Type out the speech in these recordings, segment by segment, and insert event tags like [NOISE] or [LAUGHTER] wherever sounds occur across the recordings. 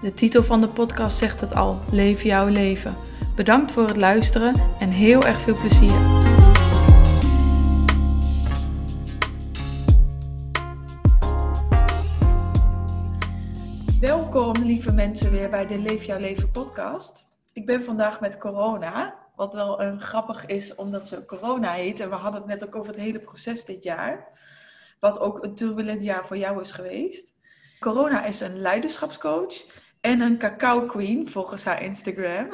De titel van de podcast zegt het al: Leef jouw leven. Bedankt voor het luisteren en heel erg veel plezier. Welkom lieve mensen weer bij de Leef jouw leven podcast. Ik ben vandaag met corona, wat wel een grappig is omdat ze corona heet. En we hadden het net ook over het hele proces dit jaar. Wat ook een turbulent jaar voor jou is geweest. Corona is een leiderschapscoach en een cacao queen volgens haar Instagram.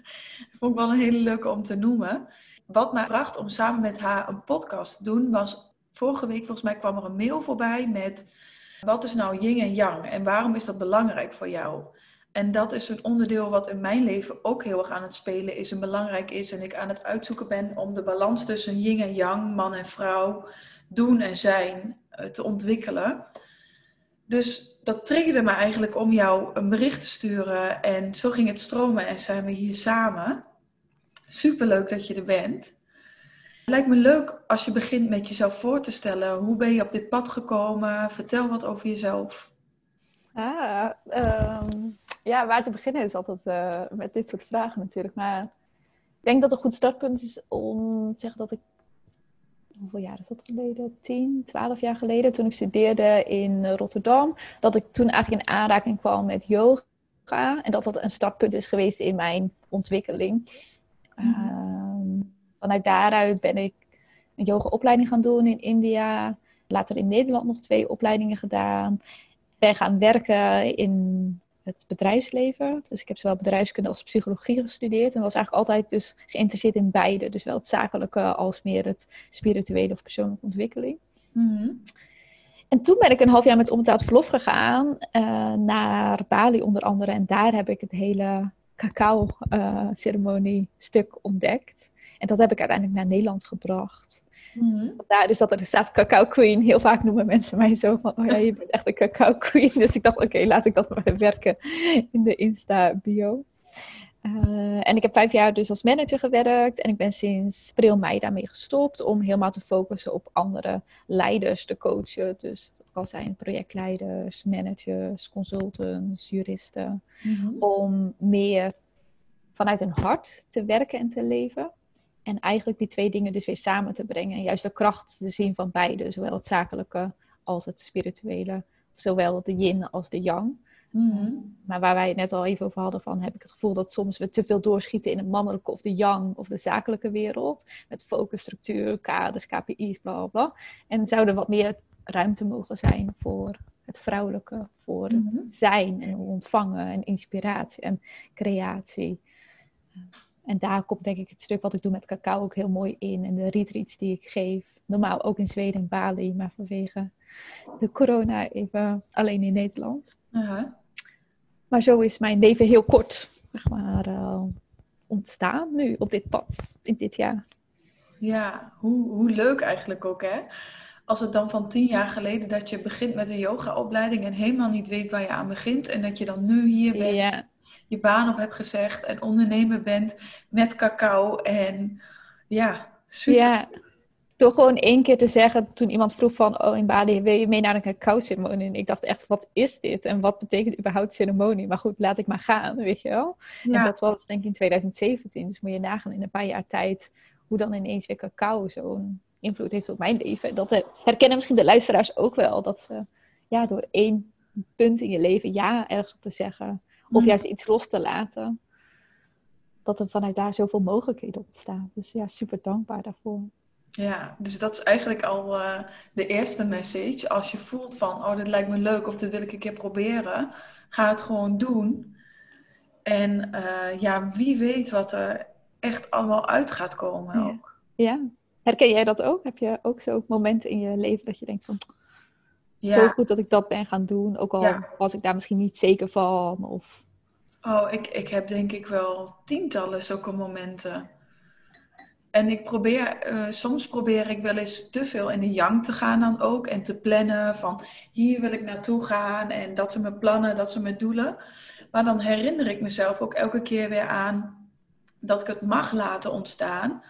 [LAUGHS] Vond ik wel een hele leuke om te noemen. Wat mij bracht om samen met haar een podcast te doen was... Vorige week volgens mij kwam er een mail voorbij met... Wat is nou yin en yang en waarom is dat belangrijk voor jou? En dat is een onderdeel wat in mijn leven ook heel erg aan het spelen is en belangrijk is. En ik aan het uitzoeken ben om de balans tussen yin en yang, man en vrouw, doen en zijn eh, te ontwikkelen. Dus dat triggerde me eigenlijk om jou een bericht te sturen. En zo ging het stromen en zijn we hier samen. Superleuk dat je er bent. Het lijkt me leuk als je begint met jezelf voor te stellen. Hoe ben je op dit pad gekomen? Vertel wat over jezelf. Ah, ehm, ja, waar te beginnen is altijd uh, met dit soort vragen natuurlijk. Maar ik denk dat een goed startpunt is om te zeggen dat ik hoeveel jaar is dat geleden? 10, 12 jaar geleden, toen ik studeerde in eh, Rotterdam, dat ik toen eigenlijk in aanraking kwam met yoga. En dat dat een startpunt is geweest in mijn ontwikkeling. Mm vanuit daaruit ben ik een yogaopleiding gaan doen in India. Later in Nederland nog twee opleidingen gedaan. Ben gaan werken in het bedrijfsleven. Dus ik heb zowel bedrijfskunde als psychologie gestudeerd. En was eigenlijk altijd dus geïnteresseerd in beide. Dus wel het zakelijke als meer het spirituele of persoonlijke ontwikkeling. Mhm. En toen ben ik een half jaar met onbetaald verlof gegaan uh, naar Bali onder andere. En daar heb ik het hele cacao-ceremonie uh, stuk ontdekt. En dat heb ik uiteindelijk naar Nederland gebracht. Mm dus dat er staat cacao queen. Heel vaak noemen mensen mij zo van, oh ja, je bent echt een cacao queen. [LAUGHS] Dus ik dacht, oké, laat ik dat maar werken in de Insta bio. Uh, en ik heb vijf jaar dus als manager gewerkt. En ik ben sinds april, mei daarmee gestopt. Om helemaal te focussen op andere leiders te coachen. Dus dat kan zijn projectleiders, managers, consultants, juristen. Mm Om meer vanuit hun hart te werken en te leven. En eigenlijk die twee dingen dus weer samen te brengen. En juist de kracht te zien van beide. Zowel het zakelijke als het spirituele. Zowel de yin als de yang. Mhm. Maar waar wij het net al even over hadden van, heb ik het gevoel dat soms we te veel doorschieten in het mannelijke of de yang of de zakelijke wereld. Met focus, structuur, kaders, KPI's, bla bla bla. En zou er wat meer ruimte mogen zijn voor het vrouwelijke, voor mhm. zijn en ontvangen en inspiratie en creatie. En daar komt denk ik het stuk wat ik doe met cacao ook heel mooi in. En de retreats die ik geef. Normaal ook in Zweden en Bali, maar vanwege de corona even alleen in Nederland. Maar zo is mijn leven heel kort zeg maar, uh, ontstaan nu op dit pad, in dit jaar. Ja, hoe, hoe leuk eigenlijk ook hè. Als het dan van tien jaar geleden dat je begint met een yogaopleiding en helemaal niet weet waar je aan begint. En dat je dan nu hier bent. Ja je baan op hebt gezegd en ondernemer bent met cacao. En ja, super. Ja, door gewoon één keer te zeggen, toen iemand vroeg van, oh in Bali wil je mee naar een cacao-ceremonie? En ik dacht echt, wat is dit? En wat betekent überhaupt ceremonie? Maar goed, laat ik maar gaan, weet je wel. Ja. En dat was denk ik in 2017, dus moet je nagaan in een paar jaar tijd, hoe dan ineens weer cacao zo'n invloed heeft op mijn leven. Dat herkennen misschien de luisteraars ook wel, dat ze ja, door één punt in je leven ja ergens op te zeggen, of mm. juist iets los te laten. Dat er vanuit daar zoveel mogelijkheden ontstaan. Dus ja, super dankbaar daarvoor. Ja, dus dat is eigenlijk al uh, de eerste message. Als je voelt van, oh, dit lijkt me leuk of dit wil ik een keer proberen. Ga het gewoon doen. En uh, ja, wie weet wat er echt allemaal uit gaat komen ja. ook. Ja, herken jij dat ook? Heb je ook zo momenten in je leven dat je denkt van, ja. zo goed dat ik dat ben gaan doen. Ook al was ik daar misschien niet zeker van. Of... Oh, ik, ik heb denk ik wel tientallen zulke momenten. En ik probeer, uh, soms probeer ik wel eens te veel in de yang te gaan dan ook. En te plannen van hier wil ik naartoe gaan. En dat zijn mijn plannen, dat zijn mijn doelen. Maar dan herinner ik mezelf ook elke keer weer aan dat ik het mag laten ontstaan.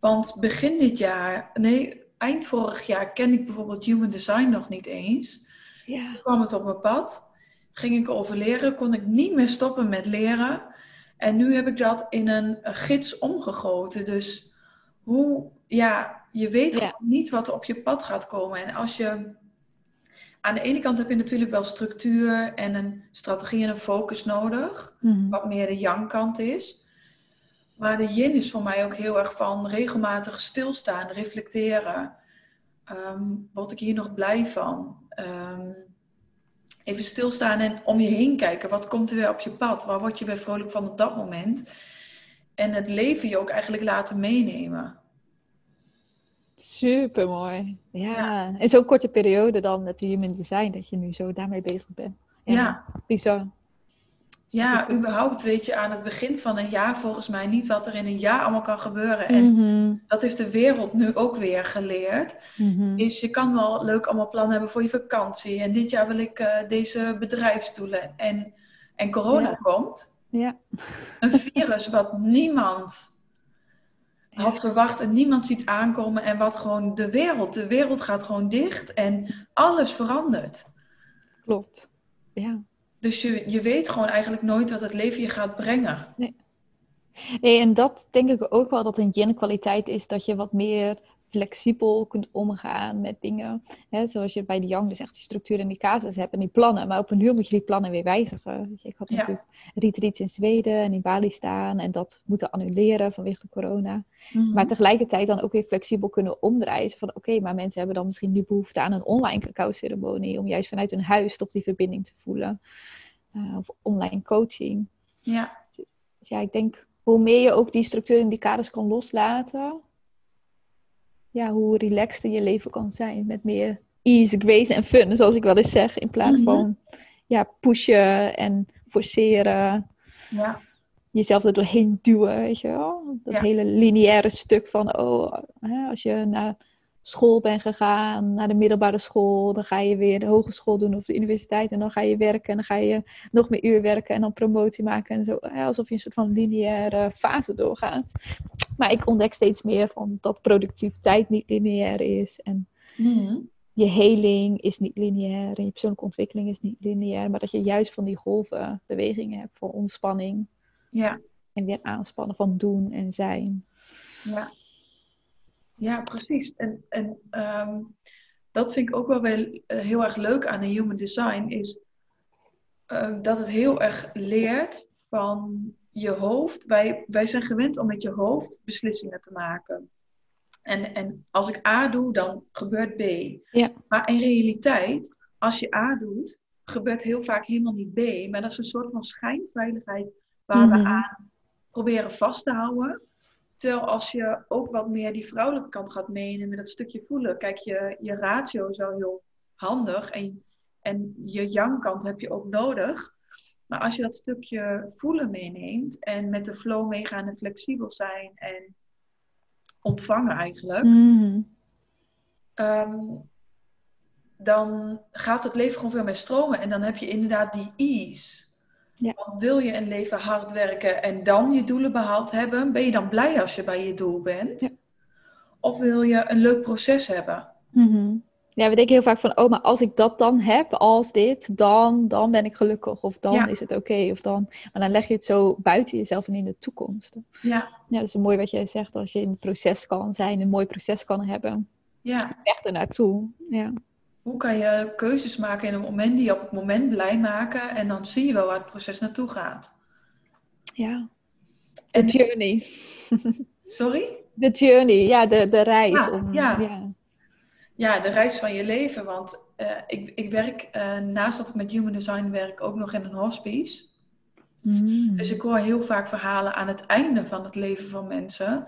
Want begin dit jaar, nee, eind vorig jaar ken ik bijvoorbeeld Human Design nog niet eens. Ja. Toen kwam het op mijn pad. Ging ik over leren, kon ik niet meer stoppen met leren. En nu heb ik dat in een gids omgegoten. Dus hoe, ja, je weet niet wat er op je pad gaat komen. En als je, aan de ene kant heb je natuurlijk wel structuur en een strategie en een focus nodig, mhm. wat meer de yang-kant is. Maar de yin is voor mij ook heel erg van regelmatig stilstaan, reflecteren. Um, word ik hier nog blij van? Um, even stilstaan en om je heen kijken. Wat komt er weer op je pad? Waar word je weer vrolijk van op dat moment? En het leven je ook eigenlijk laten meenemen. Super mooi. Ja. ja. In zo'n korte periode dan de human design, dat je nu zo daarmee bezig bent. Ja. ja. Bizar. Ja, überhaupt weet je aan het begin van een jaar volgens mij niet wat er in een jaar allemaal kan gebeuren. En mhm. dat heeft de wereld nu ook weer geleerd. Mm Is je kan wel leuk allemaal plannen hebben voor je vakantie. En dit jaar wil ik uh, deze bedrijfsdoelen. En, en corona komt. Ja. Een virus wat niemand had verwacht en niemand ziet aankomen. En wat gewoon de wereld, de wereld gaat gewoon dicht en alles verandert. Klopt, ja. Dus je, je weet gewoon eigenlijk nooit wat het leven je gaat brengen. Nee. nee en dat denk ik ook wel dat een yin-kwaliteit is dat je wat meer flexibel kunt omgaan met dingen. Hè, zoals je bij de Young dus echt die structuur en die casus hebt en die plannen. Maar op een uur moet je die plannen weer wijzigen. Ik had natuurlijk retreats in Zweden en in Bali staan en dat moeten annuleren vanwege de corona. Mhm. Maar tegelijkertijd dan ook weer flexibel kunnen omdraaien. Van oké, maar mensen hebben dan misschien nu behoefte aan een online cacao ceremonie. Om juist vanuit hun huis toch die verbinding te voelen. Uh, of online coaching. Ja. Dus ja, ik denk hoe meer je ook die structuur en die kaders kan loslaten ja, hoe relaxter je leven kan zijn. Met meer ease, grace en fun, zoals ik wel eens zeg. In plaats mhm. van ja, pushen en forceren. Ja. Jezelf er doorheen duwen, weet je wel. Dat hele lineaire stuk van, oh, hè, als je naar school bent gegaan, naar de middelbare school, dan ga je weer de hogeschool doen of de universiteit en dan ga je werken en dan ga je nog meer uur werken en dan promotie maken en zo. Alsof je een soort van lineaire fase doorgaat. Maar ik ontdek steeds meer van dat productiviteit niet lineair is en mhm. je heling is niet lineair en je persoonlijke ontwikkeling is niet lineair, maar dat je juist van die golven bewegingen hebt voor ontspanning. Ja. En weer aanspannen van doen en zijn. Ja. Ja, precies. En, en ehm, dat vind ik ook wel, wel eh, heel erg leuk aan de human design, is ehm, dat het heel erg leert van je hoofd. Wij, wij zijn gewend om met je hoofd beslissingen te maken. En, en als ik A doe, dan gebeurt B. Ja. Maar in realiteit, als je A doet, gebeurt heel vaak helemaal niet B. Maar dat is een soort van schijnveiligheid waar we mhm. aan proberen vast te houden. Terwijl als je ook wat meer die vrouwelijke kant gaat meenemen, met dat stukje voelen. Kijk, je, je ratio is wel heel handig en, en je yang-kant heb je ook nodig. Maar als je dat stukje voelen meeneemt en met de flow meegaan en flexibel zijn en ontvangen eigenlijk, mm. dan gaat het leven gewoon veel meer stromen. En dan heb je inderdaad die ease. Ja. Want wil je een leven hard werken en dan je doelen behaald hebben, ben je dan blij als je bij je doel bent? Ja. Of wil je een leuk proces hebben? Mm Ja, we denken heel vaak van, oh, maar als ik dat dan heb, als dit, dan, dan ben ik gelukkig. Of dan is het oké. of dan, maar dan leg je het zo buiten jezelf en in de toekomst. Ja. Ja, dat is mooi wat jij zegt. Als je in het proces kan zijn, een mooi proces kan hebben. Ja. Echt ernaartoe. Ja hoe kan je keuzes maken in een moment die je op het moment blij maken en dan zie je wel waar het proces naartoe gaat. Ja. De journey. [LAUGHS] Sorry? De journey, ja, de, de reis. Om, ja. ja. Ja. de reis van je leven. Want uh, ik, ik werk, uh, naast dat ik met Human Design werk, ook nog in een hospice. Mm. Dus ik hoor heel vaak verhalen aan het einde van het leven van mensen.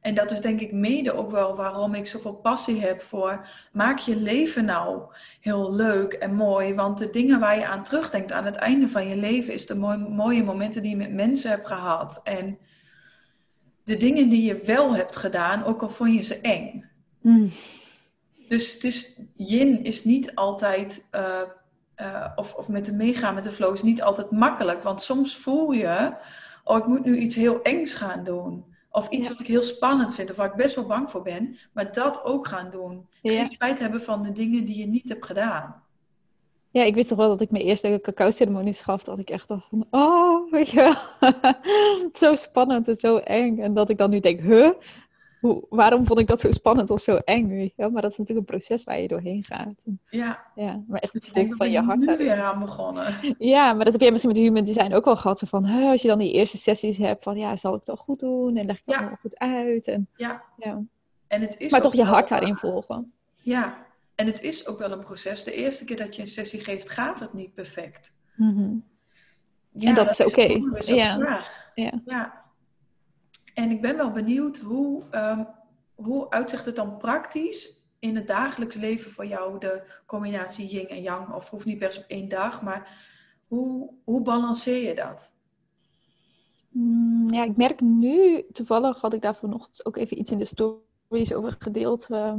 En dat is denk ik mede ook wel waarom ik zoveel passie heb voor maak je leven nou heel leuk en mooi. Want de dingen waar je aan terugdenkt aan het einde van je leven is de mooie momenten die je met mensen hebt gehad. En de dingen die je wel hebt gedaan, ook al vond je ze eng. Mm. Dus het is, yin is niet altijd, uh, uh, of, of met de meegaan met de flow is niet altijd makkelijk. Want soms voel je, oh ik moet nu iets heel engs gaan doen. Of iets wat ik heel spannend vind, of waar ik best wel bang voor ben. Maar dat ook gaan doen. Geen spijt hebben van de dingen die je niet hebt gedaan. Ja, ik wist toch wel dat ik mijn eerste cacao-ceremonies gaf. Dat ik echt dacht van, oh, weet je wel. [LAUGHS] zo spannend en zo eng. En dat ik dan nu denk, huh? Hoe, waarom vond ik dat zo spannend of zo eng? Weet je? Maar dat is natuurlijk een proces waar je doorheen gaat. Ja. ja maar echt het dus van je hart. nu weer aan begonnen. Ja, maar dat heb jij misschien met human design ook al gehad. Van, huh, als je dan die eerste sessies hebt van, ja, zal ik het al goed doen? En leg ik het allemaal goed uit? En, ja. ja. En het is maar toch je hart daarin volgen. Ja, en het is ook wel een proces. De eerste keer dat je een sessie geeft, gaat het niet perfect. Mm ja, en dat, is oké. Ja. ja. ja. En ik ben wel benieuwd hoe, um, hoe uitzicht het dan praktisch in het dagelijks leven voor jou de combinatie yin en yang? Of hoeft niet per se op één dag, maar hoe, hoe balanceer je dat? Mm, ja, ik merk nu, toevallig had ik daar vanochtend ook even iets in de stories over gedeeld. Uh,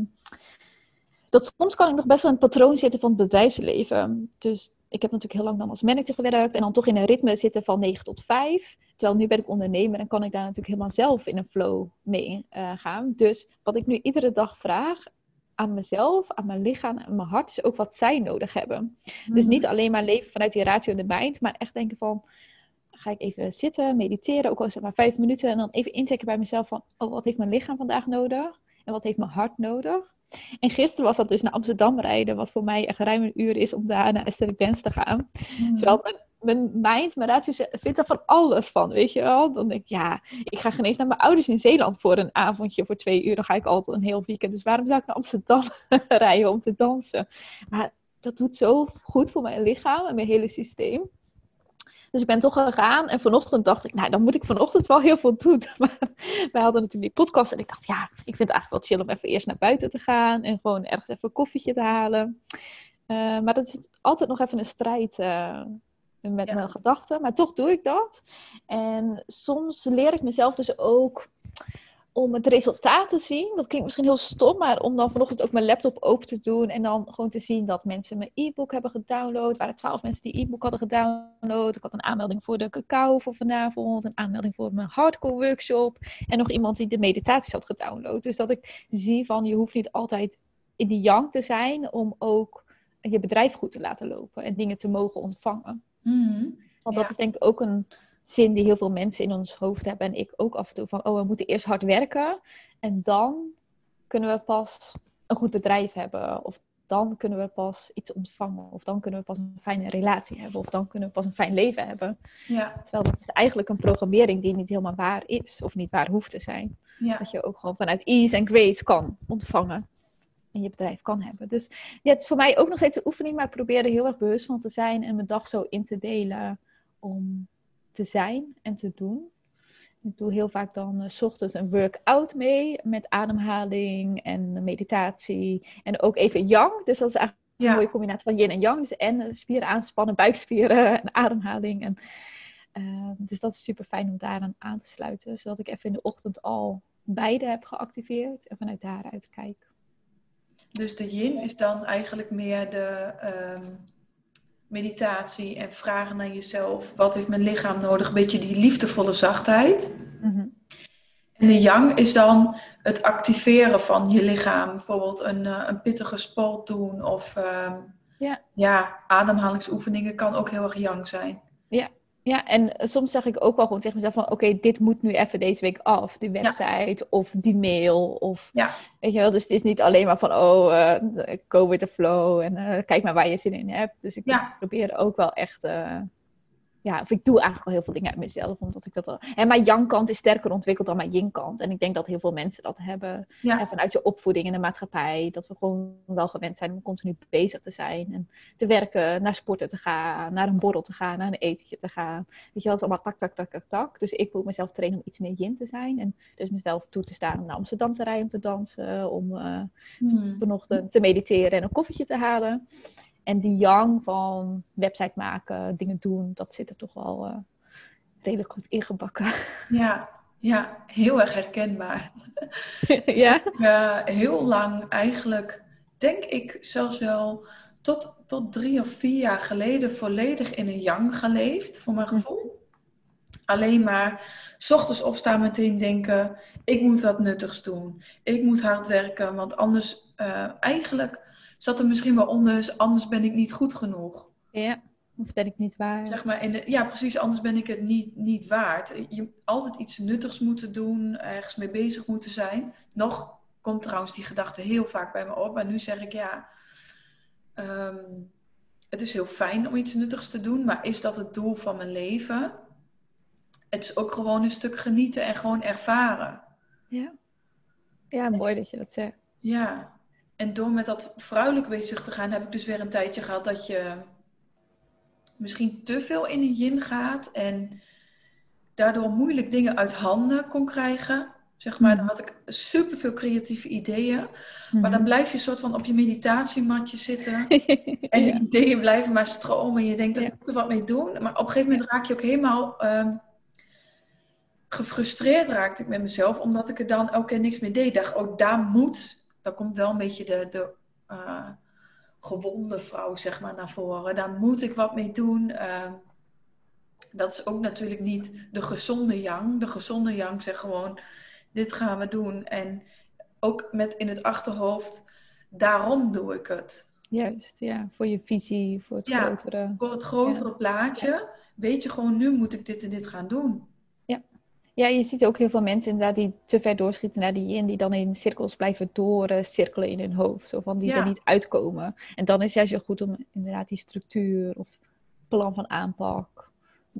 dat soms kan ik nog best wel het patroon zitten van het bedrijfsleven. Dus ik heb natuurlijk heel lang dan als manager gewerkt en dan toch in een ritme zitten van 9 tot 5. Terwijl nu ben ik ondernemer en kan ik daar natuurlijk helemaal zelf in een flow mee uh, gaan. Dus wat ik nu iedere dag vraag aan mezelf, aan mijn lichaam en mijn hart, is ook wat zij nodig hebben. Dus niet mhm. alleen maar leven vanuit die ratio in de mind, maar echt denken van, ga ik even zitten, mediteren, ook al het maar vijf minuten. En dan even inchecken bij mezelf van, oh, wat heeft mijn lichaam vandaag nodig? En wat heeft mijn hart nodig? En gisteren was dat dus naar Amsterdam rijden, wat voor mij echt ruim een uur is om daar naar Esther Benz te gaan. Mm. Terwijl mijn, mijn mind, mijn ratio vindt er van alles van, weet je wel. Dan denk ik, ja, ik ga geen naar mijn ouders in Zeeland voor een avondje voor twee uur. Dan ga ik altijd een heel weekend. Dus waarom zou ik naar Amsterdam [LAUGHS] rijden om te dansen? Maar dat doet zo goed voor mijn lichaam en mijn hele systeem. Dus ik ben toch gegaan. En vanochtend dacht ik, nou, dan moet ik vanochtend wel heel veel doen. [LAUGHS] Maar wij hadden natuurlijk die podcast. En ik dacht, ja, ik vind het eigenlijk wel chill om even eerst naar buiten te gaan. En gewoon ergens even een koffietje te halen. Uh, maar dat is altijd nog even een strijd uh, met mijn gedachten. Maar toch doe ik dat. En soms leer ik mezelf dus ook om het resultaat te zien. Dat klinkt misschien heel stom, maar om dan vanochtend ook mijn laptop open te doen en dan gewoon te zien dat mensen mijn e-book hebben gedownload. Er waren twaalf mensen die e-book hadden gedownload. Ik had een aanmelding voor de cacao voor vanavond, een aanmelding voor mijn hardcore workshop en nog iemand die de meditaties had gedownload. Dus dat ik zie van je hoeft niet altijd in die yang te zijn om ook je bedrijf goed te laten lopen en dingen te mogen ontvangen. Mhm. Want dat is denk ik ook een zin die heel veel mensen in ons hoofd hebben. En ik ook af en toe van, oh, we moeten eerst hard werken. En dan kunnen we pas een goed bedrijf hebben. Of dan kunnen we pas iets ontvangen. Of dan kunnen we pas een fijne relatie hebben. Of dan kunnen we pas een fijn leven hebben. Ja. Terwijl dat is eigenlijk een programmering die niet helemaal waar is. Of niet waar hoeft te zijn. Dat je ook gewoon vanuit ease en grace kan ontvangen. En je bedrijf kan hebben. Dus ja, het is voor mij ook nog steeds een oefening. Maar ik probeer er heel erg bewust van te zijn. En mijn dag zo in te delen. Om te zijn en te doen. Ik doe heel vaak dan uh, s ochtends een workout mee met ademhaling en meditatie. En ook even yang. Dus dat is eigenlijk een mooie combinatie van yin en yang. Dus en eh, spieren aanspannen, buikspieren [LAUGHS] en ademhaling. En, uh, dus dat is super fijn om daaraan aan te sluiten. Zodat ik even in de ochtend al beide heb geactiveerd en vanuit daaruit kijk. Dus de yin is dan eigenlijk meer de, um, meditatie en vragen naar jezelf. Wat heeft mijn lichaam nodig? Een beetje die liefdevolle zachtheid. Mhm. En de yang is dan het activeren van je lichaam. Bijvoorbeeld een, uh, een pittige sport doen of ja. ja, ademhalingsoefeningen kan ook heel erg yang zijn. Ja, en eh, soms zeg ik ook wel gewoon tegen mezelf van... oké, dit moet nu even deze week af. Die website of die mail. Of, ja. Weet je wel, dus het is niet alleen maar van... oh, uh, go with the flow en uh, kijk maar waar je zin in hebt. Dus ik probeer ook wel echt ja, of ik doe eigenlijk al heel veel dingen uit mezelf, omdat ik dat al... En mijn yang-kant is sterker ontwikkeld dan mijn yin-kant. En ik denk dat heel veel mensen dat hebben. Ja. vanuit je opvoeding in de maatschappij. Dat we gewoon wel gewend zijn om continu bezig te zijn. En te werken, naar sporten te gaan, naar een borrel te gaan, naar een etentje te gaan. Weet je wel, het is allemaal tak, tak, tak, tak, tak. Dus ik moet mezelf trainen om iets meer yin te zijn. En dus mezelf toe te staan om naar Amsterdam te rijden, om te dansen. Om uh, hmm. vanochtend te mediteren en een koffietje te halen. En die yang van website maken, dingen doen, dat zit er toch wel uh, redelijk goed ingebakken. [LAUGHS] Ja, ja, heel erg herkenbaar. [LAUGHS] ja? Ik, uh, heel lang eigenlijk, denk ik zelfs wel tot, tot drie of vier jaar geleden volledig in een yang geleefd, voor mijn hm. gevoel. Alleen maar s ochtends opstaan meteen denken, ik moet wat nuttigs doen. Ik moet hard werken, want anders uh, eigenlijk zat er misschien wel onder, dus anders ben ik niet goed genoeg. Ja, anders ben ik niet waard. Zeg maar, in ja, precies, anders ben ik het niet, niet waard. Je altijd iets nuttigs moeten doen, ergens mee bezig moeten zijn. Nog komt trouwens die gedachte heel vaak bij me op, maar nu zeg ik ja, ehm, het is heel fijn om iets nuttigs te doen, maar is dat het doel van mijn leven? Het is ook gewoon een stuk genieten en gewoon ervaren. Ja, ja mooi dat je dat zegt. Ja, en door met dat vrouwelijk bezig te gaan, heb ik dus weer een tijdje gehad dat je misschien te veel in een yin gaat en daardoor moeilijk dingen uit handen kon krijgen. Zeg maar, dan mhm. had ik super veel creatieve ideeën. Maar dan mhm. blijf je soort van op je meditatiematje zitten. [LAUGHS] En die ideeën blijven maar stromen. Je denkt, daar moet er wat mee doen. Maar op een gegeven moment raak je ook helemaal um, gefrustreerd raakte ik met mezelf. Omdat ik er dan elke keer niks mee deed. Ik dacht, oh, daar moet daar komt wel een beetje de, de uh, gewonde vrouw zeg maar, naar voren. Daar moet ik wat mee doen. Uh, dat is ook natuurlijk niet de gezonde yang. De gezonde yang zegt gewoon, dit gaan we doen. En ook met in het achterhoofd, daarom doe ik het. Juist, ja. Voor je visie, voor het ja, grotere... voor het grotere plaatje. Weet je gewoon, nu moet ik dit en dit gaan doen. Ja, je ziet ook heel veel mensen inderdaad die te ver doorschieten naar die in, die dan in cirkels blijven doorcirkelen in hun hoofd. Zo van die er niet uitkomen. En dan is het juist heel goed om inderdaad die structuur of plan van aanpak,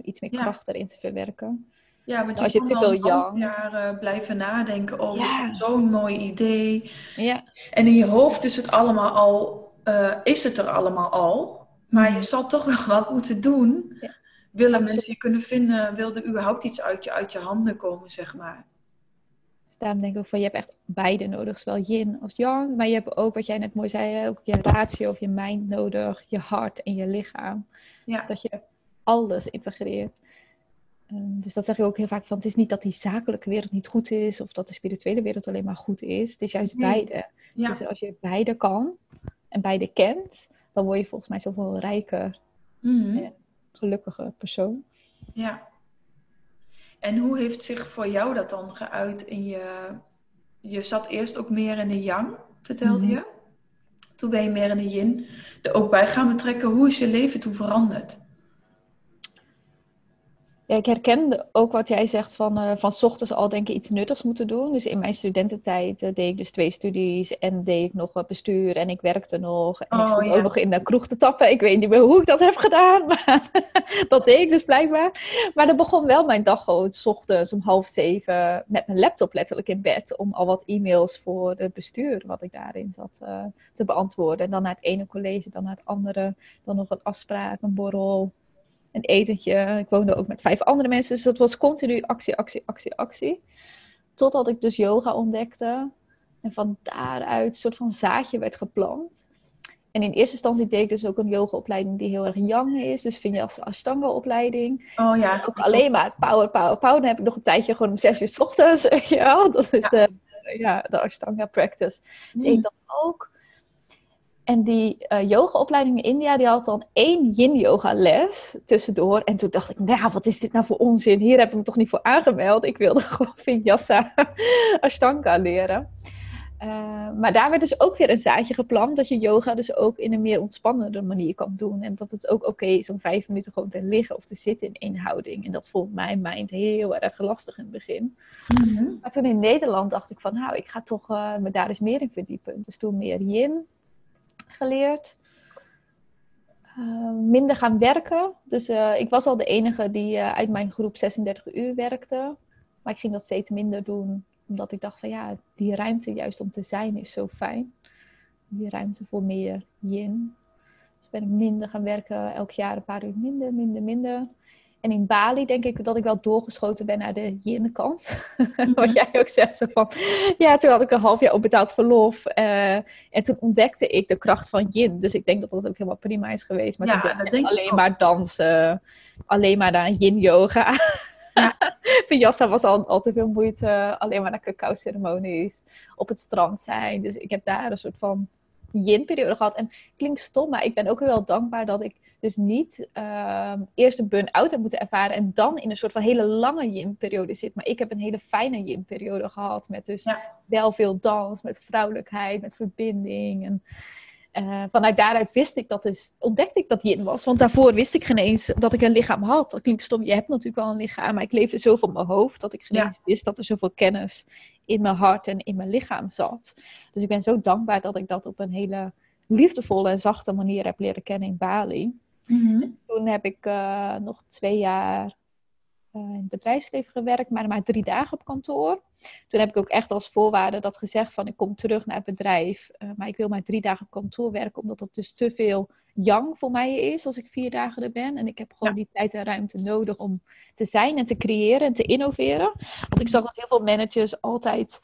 iets meer kracht erin te verwerken. Ja, want je, als je te veel jaren blijven nadenken over zo'n mooi idee. Ja. En in je hoofd is het allemaal al, uh, is het er allemaal al. Maar je mhm. zal toch wel [LAUGHS] wat moeten doen. Ja willen mensen je kunnen vinden, wil er überhaupt iets uit je, uit je handen komen, zeg maar. Daarom denk ik ook van, je hebt echt beide nodig, zowel yin als yang. Maar je hebt ook, wat jij net mooi zei, ook je ratio of je mind nodig, je hart en je lichaam. Ja. Dus dat je alles integreert. Ehm, dus dat zeg je ook heel vaak van, het is niet dat die zakelijke wereld niet goed is, of dat de spirituele wereld alleen maar goed is. Het is juist beide. Ja. Dus als je beide kan en beide kent, dan word je volgens mij zoveel rijker. Mm gelukkige persoon. Ja. En hoe heeft zich voor jou dat dan geuit in je... Je zat eerst ook meer in de yang, vertelde mhm. je. Toen ben je meer in de yin er ook bij gaan betrekken. Hoe is je leven toen veranderd? Ja, ik herken ook wat jij zegt van, uh, van s ochtends al denk ik iets nuttigs moeten doen. Dus in mijn studententijd uh, deed ik dus twee studies en deed ik nog wat bestuur en ik werkte nog. En ik oh, stond ook nog in de kroeg te tappen. Ik weet niet meer hoe ik dat heb gedaan, [LAUGHS] maar dat deed ik dus blijkbaar. Maar dan begon wel mijn dag gewoon s ochtends om half zeven met mijn laptop letterlijk in bed. Om al wat e-mails voor het bestuur, wat ik daarin zat, uh, te beantwoorden. En dan naar het ene college, dan naar het andere. Dan nog een afspraak, een borrel een etentje. Ik woonde ook met vijf andere mensen. Dus dat was continu actie, actie, actie, actie. Totdat ik dus yoga ontdekte. En van daaruit een soort van zaadje werd geplant. En in eerste instantie deed ik dus ook een yogaopleiding die heel erg yang is. Dus vind je als Ashtanga-opleiding. Oh ja. Ook alleen maar power, power, power. Dan heb ik nog een tijdje gewoon om zes uur s ochtends. [LAUGHS] Ja, dat is de, ja, de Ashtanga practice. Mm. Deed ik dat ook. En die uh, yogaopleiding in India, die had dan één yin-yoga les tussendoor. En toen dacht ik, nou, wat is dit nou voor onzin? Hier heb ik me toch niet voor aangemeld. Ik wilde [LAUGHS] gewoon Vinyasa [LAUGHS] Ashtanga leren. Uh, maar daar werd dus ook weer een zaadje geplant dat je yoga dus ook in een meer ontspannende manier kan doen. En dat het ook oké is om vijf minuten gewoon te liggen of te zitten in één houding. En dat vond mijn mind heel erg lastig in het begin. Mhm. Maar toen in Nederland dacht ik van, nou, ik ga toch uh, me daar eens meer in verdiepen. Dus toen meer yin, geleerd. Uh, minder gaan werken. Dus uh, ik was al de enige die uh, uit mijn groep 36 uur werkte. Maar ik ging dat steeds minder doen. Omdat ik dacht van ja, die ruimte juist om te zijn is zo fijn. Die ruimte voor meer yin. Dus ben ik minder gaan werken. Elk jaar een paar uur minder, minder, minder. En in Bali denk ik dat ik wel doorgeschoten ben naar de yin-kant. [LAUGHS] Wat mhm. jij ook zegt. Van, ja, toen had ik een half jaar betaald verlof. Uh, en toen ontdekte ik de kracht van yin. Dus ik denk dat dat ook helemaal prima is geweest. Maar ja, dat denk alleen maar dansen. Alleen maar naar yin-yoga. Ja. [LAUGHS] Vinyasa was al, al te veel moeite. Alleen maar naar cacao-ceremonies. Op het strand zijn. Dus ik heb daar een soort van yin-periode gehad. En klinkt stom, maar ik ben ook wel dankbaar dat ik dus niet uh, eerst een burn-out heb moeten ervaren en dan in een soort van hele lange yin-periode zit. Maar ik heb een hele fijne yin-periode gehad met dus wel veel dans, met vrouwelijkheid, met verbinding. En uh, vanuit daaruit wist ik dat dus, ontdekte ik dat yin was. Want daarvoor wist ik geen eens dat ik een lichaam had. Dat klinkt stom, je hebt natuurlijk wel een lichaam, maar ik leefde zoveel op mijn hoofd dat ik geen eens wist dat er zoveel kennis in mijn hart en in mijn lichaam zat. Dus ik ben zo dankbaar dat ik dat op een hele liefdevolle en zachte manier heb leren kennen in Bali. Mhm. Toen heb ik uh, nog twee jaar uh, in het bedrijfsleven gewerkt, maar maar drie dagen op kantoor. Toen heb ik ook echt als voorwaarde dat gezegd van ik kom terug naar het bedrijf, uh, maar ik wil maar drie dagen op kantoor werken, omdat dat dus te veel yang voor mij is als ik vier dagen er ben. En ik heb gewoon die tijd en ruimte nodig om te zijn en te creëren en te innoveren. Want ik zag dat heel veel managers altijd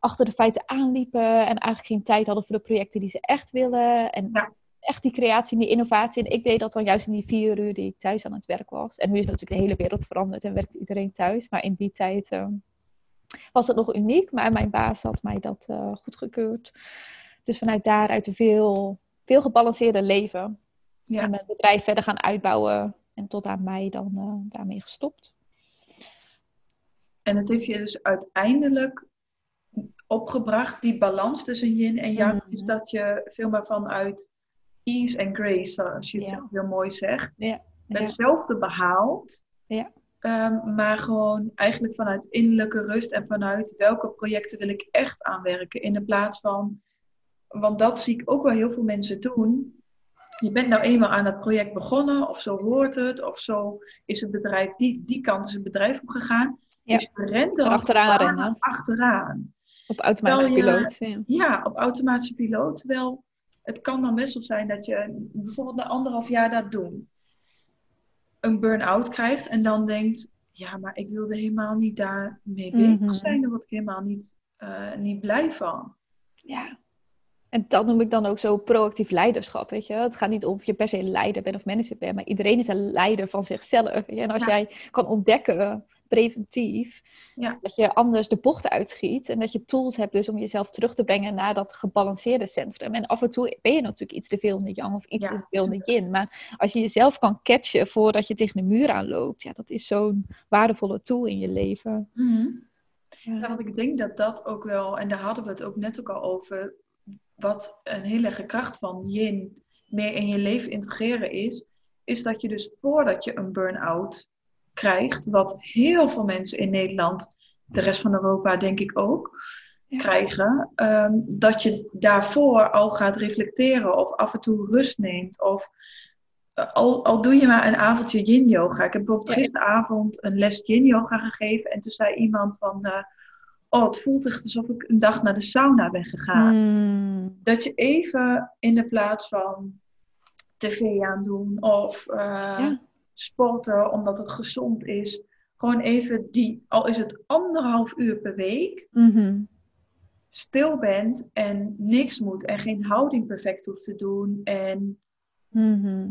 achter de feiten aanliepen en eigenlijk geen tijd hadden voor de projecten die ze echt willen. En ja echt die creatie en die innovatie. En ik deed dat dan juist in die vier uur die ik thuis aan het werk was. En nu is natuurlijk de hele wereld veranderd en werkt iedereen thuis. Maar in die tijd uh, was het nog uniek. Maar mijn baas had mij dat uh, goedgekeurd. Dus vanuit daaruit een veel, veel gebalanceerder leven. Ja. En mijn bedrijf verder gaan uitbouwen. En tot aan mij dan uh, daarmee gestopt. En het heeft je dus uiteindelijk opgebracht, die balans tussen yin en yang, mm is dat je veel meer vanuit ease en grace, zoals je het zelf heel mooi zegt. Ja. Hetzelfde behaald. Ja. Um, maar gewoon eigenlijk vanuit innerlijke rust en vanuit welke projecten wil ik echt aanwerken. In de plaats van, want dat zie ik ook wel heel veel mensen doen. Je bent nou eenmaal aan het project begonnen, of zo hoort het, of zo is het bedrijf, die, die kant is het bedrijf opgegaan. Ja. Dus je rent er achteraan rennen. Achteraan. Op automatische piloot. Ja. ja, op automatische piloot. Terwijl het kan dan best wel zijn dat je bijvoorbeeld na anderhalf jaar dat doen. Een burn-out krijgt en dan denkt, ja, maar ik wilde helemaal niet daar mee bezig mhm. zijn. Daar word ik helemaal niet, uh, niet blij van. Ja. En dat noem ik dan ook zo proactief leiderschap, weet je. Het gaat niet om of je per se leider bent of manager bent, maar iedereen is een leider van zichzelf. En als jij kan ontdekken preventief. Ja. Dat je anders de bocht uitschiet en dat je tools hebt dus om jezelf terug te brengen naar dat gebalanceerde centrum. En af en toe ben je natuurlijk iets te veel in de yang of iets te veel in de yin. Maar als je jezelf kan catchen voordat je tegen de muur aanloopt, ja, dat is zo'n waardevolle tool in je leven. Mm ja. want ik denk dat dat ook wel, en daar hadden we het ook net ook al over, wat een hele kracht van yin meer in je leven integreren is, is dat je dus voordat je een burn-out krijgt, wat heel veel mensen in Nederland, de rest van Europa denk ik ook, krijgen, ehm, dat je daarvoor al gaat reflecteren of af en toe rust neemt. Of eh, al, al doe je maar een avondje yin yoga. Ik heb bijvoorbeeld gisteravond een les yin yoga gegeven en toen zei iemand van. Uh, oh, het voelt echt alsof ik een dag naar de sauna ben gegaan. Hmm. Dat je even in de plaats van tv aan doen of uh, sporten omdat het gezond is. Gewoon even die, al is het anderhalf uur per week, mhm. stil bent en niks moet en geen houding perfect hoeft te doen. En mhm.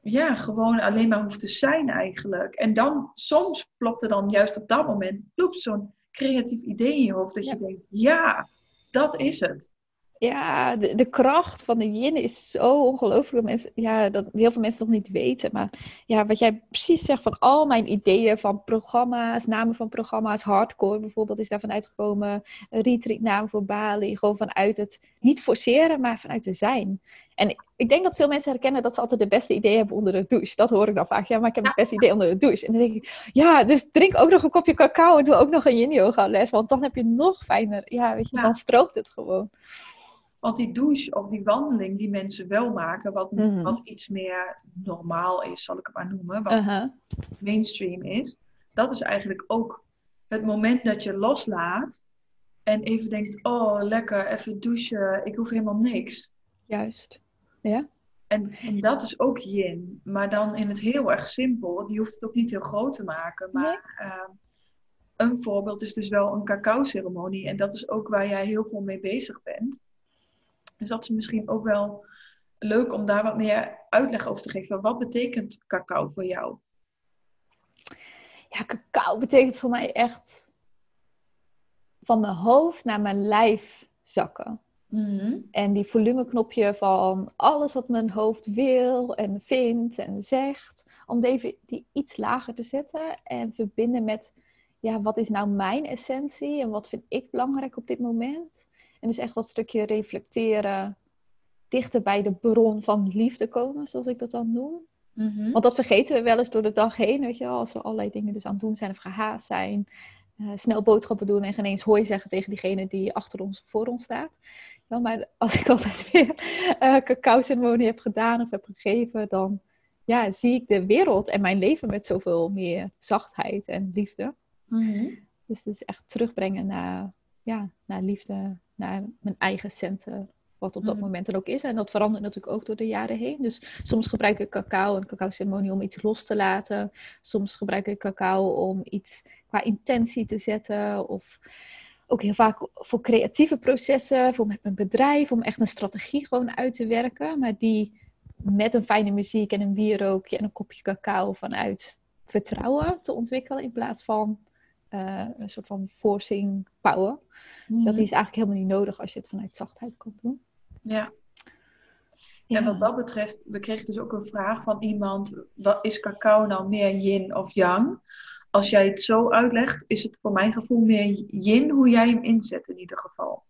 ja, gewoon alleen maar hoeft te zijn eigenlijk. En dan soms plopt er dan juist op dat moment zo'n creatief idee in je hoofd dat je denkt, ja, dat is het ja, de, de, kracht van de yin is zo ongelooflijk. Mensen, ja, dat heel veel mensen nog niet weten. Maar ja, wat jij precies zegt van al mijn ideeën van programma's, namen van programma's, hardcore bijvoorbeeld is daarvan uitgekomen. Retreat namen voor Bali. Gewoon vanuit het niet forceren, maar vanuit het zijn. En ik denk dat veel mensen herkennen dat ze altijd de beste ideeën hebben onder de douche. Dat hoor ik dan vaak. Ja, maar ik heb het beste idee onder de douche. En dan denk ik, ja, dus drink ook nog een kopje cacao en doe ook nog een yin yoga les. Want dan heb je nog fijner, ja, weet je, dan strookt het gewoon. Want die douche of die wandeling die mensen wel maken, wat, Mhm. wat iets meer normaal is, zal ik het maar noemen, wat Uh-huh. mainstream is, dat is eigenlijk ook het moment dat je loslaat en even denkt, oh lekker, even douchen, ik hoef helemaal niks. Juist. Ja. En, en dat is ook yin, maar dan in het heel erg simpel. Je hoeft het ook niet heel groot te maken, maar ehm, een voorbeeld is dus wel een cacao-ceremonie en dat is ook waar jij heel veel mee bezig bent. Dus dat is misschien ook wel leuk om daar wat meer uitleg over te geven. Wat betekent cacao voor jou? Ja, cacao betekent voor mij echt van mijn hoofd naar mijn lijf zakken. Mhm. En die volumeknopje van alles wat mijn hoofd wil en vindt en zegt, om even die iets lager te zetten en verbinden met, ja, wat is nou mijn essentie en wat vind ik belangrijk op dit moment? En dus echt dat stukje reflecteren, dichter bij de bron van liefde komen, zoals ik dat dan noem. Mhm. Want dat vergeten we wel eens door de dag heen, weet je wel. Als we allerlei dingen dus aan het doen zijn of gehaast zijn. eh, snel boodschappen doen en geen eens hooi zeggen tegen diegene die achter ons of voor ons staat. Ja, maar als ik [LAUGHS] altijd weer eh cacao-ceremonie heb gedaan of heb gegeven, dan ja, zie ik de wereld en mijn leven met zoveel meer zachtheid en liefde. Mhm. Dus het is echt terugbrengen naar, ja, naar liefde, naar mijn eigen centen. Wat op dat Mhm. moment er ook is. En dat verandert natuurlijk ook door de jaren heen. Dus soms gebruik ik cacao en cacao-ceremonie om iets los te laten. Soms gebruik ik cacao om iets qua intentie te zetten. Of ook heel vaak voor creatieve processen, voor met mijn bedrijf, om echt een strategie gewoon uit te werken. Maar die met een fijne muziek en een wierookje en een kopje cacao vanuit vertrouwen te ontwikkelen. In plaats van eh, een soort van forcing power. Mhm. Dat is eigenlijk helemaal niet nodig als je het vanuit zachtheid kan doen. Ja. Ja. En wat dat betreft, we kregen dus ook een vraag van iemand: wat, is cacao nou meer yin of yang? Als jij het zo uitlegt, is het voor mijn gevoel meer yin hoe jij hem inzet in ieder geval.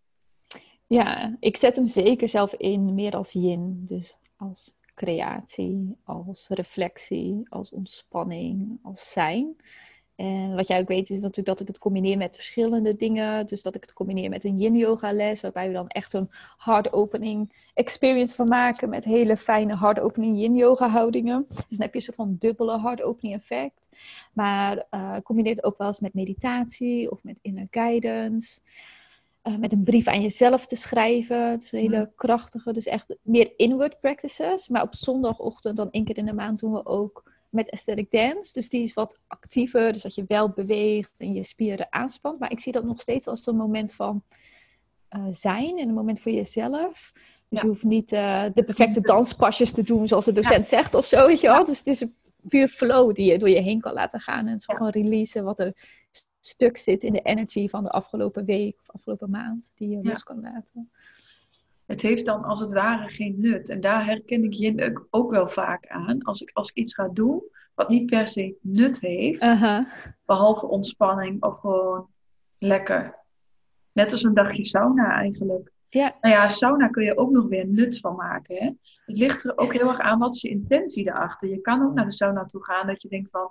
Ja, ik zet hem zeker zelf in meer als yin. Dus als creatie, als reflectie, als ontspanning, als zijn. En wat jij ook weet is natuurlijk dat ik het combineer met verschillende dingen. Dus dat ik het combineer met een yin yoga les, waarbij we dan echt zo'n hard opening experience van maken met hele fijne hard opening yin yoga houdingen. Dus dan heb je een soort van dubbele hard opening effect. Maar eh combineer het ook wel eens met meditatie of met inner guidance. Eh, met een brief aan jezelf te schrijven. Dus een hele Mhm. krachtige, dus echt meer inward practices. Maar op zondagochtend, dan één keer in de maand, doen we ook met aesthetic dance. Dus die is wat actiever, dus dat je wel beweegt en je spieren aanspant. Maar ik zie dat nog steeds als een moment van eh, zijn en een moment voor jezelf. Dus Ja. je hoeft niet eh, de perfecte danspasjes te doen zoals de docent zegt of zo, weet je Ja. wel. Dus het is een puur flow die je door je heen kan laten gaan. En het Ja. gewoon releasen wat er st- stuk zit in de energy van de afgelopen week of afgelopen maand. Die je Ja. los kan laten. Het heeft dan als het ware geen nut. En daar herken ik yin ook- wel vaak aan. Als ik, als ik iets ga doen wat niet per se nut heeft, behalve ontspanning of gewoon lekker. Net als een dagje sauna eigenlijk. Ja. Nou ja, sauna kun je ook nog weer nut van maken. Hè? Het ligt er ook heel erg aan wat is je intentie daarachter. Je kan ook naar de sauna toe gaan dat je denkt van,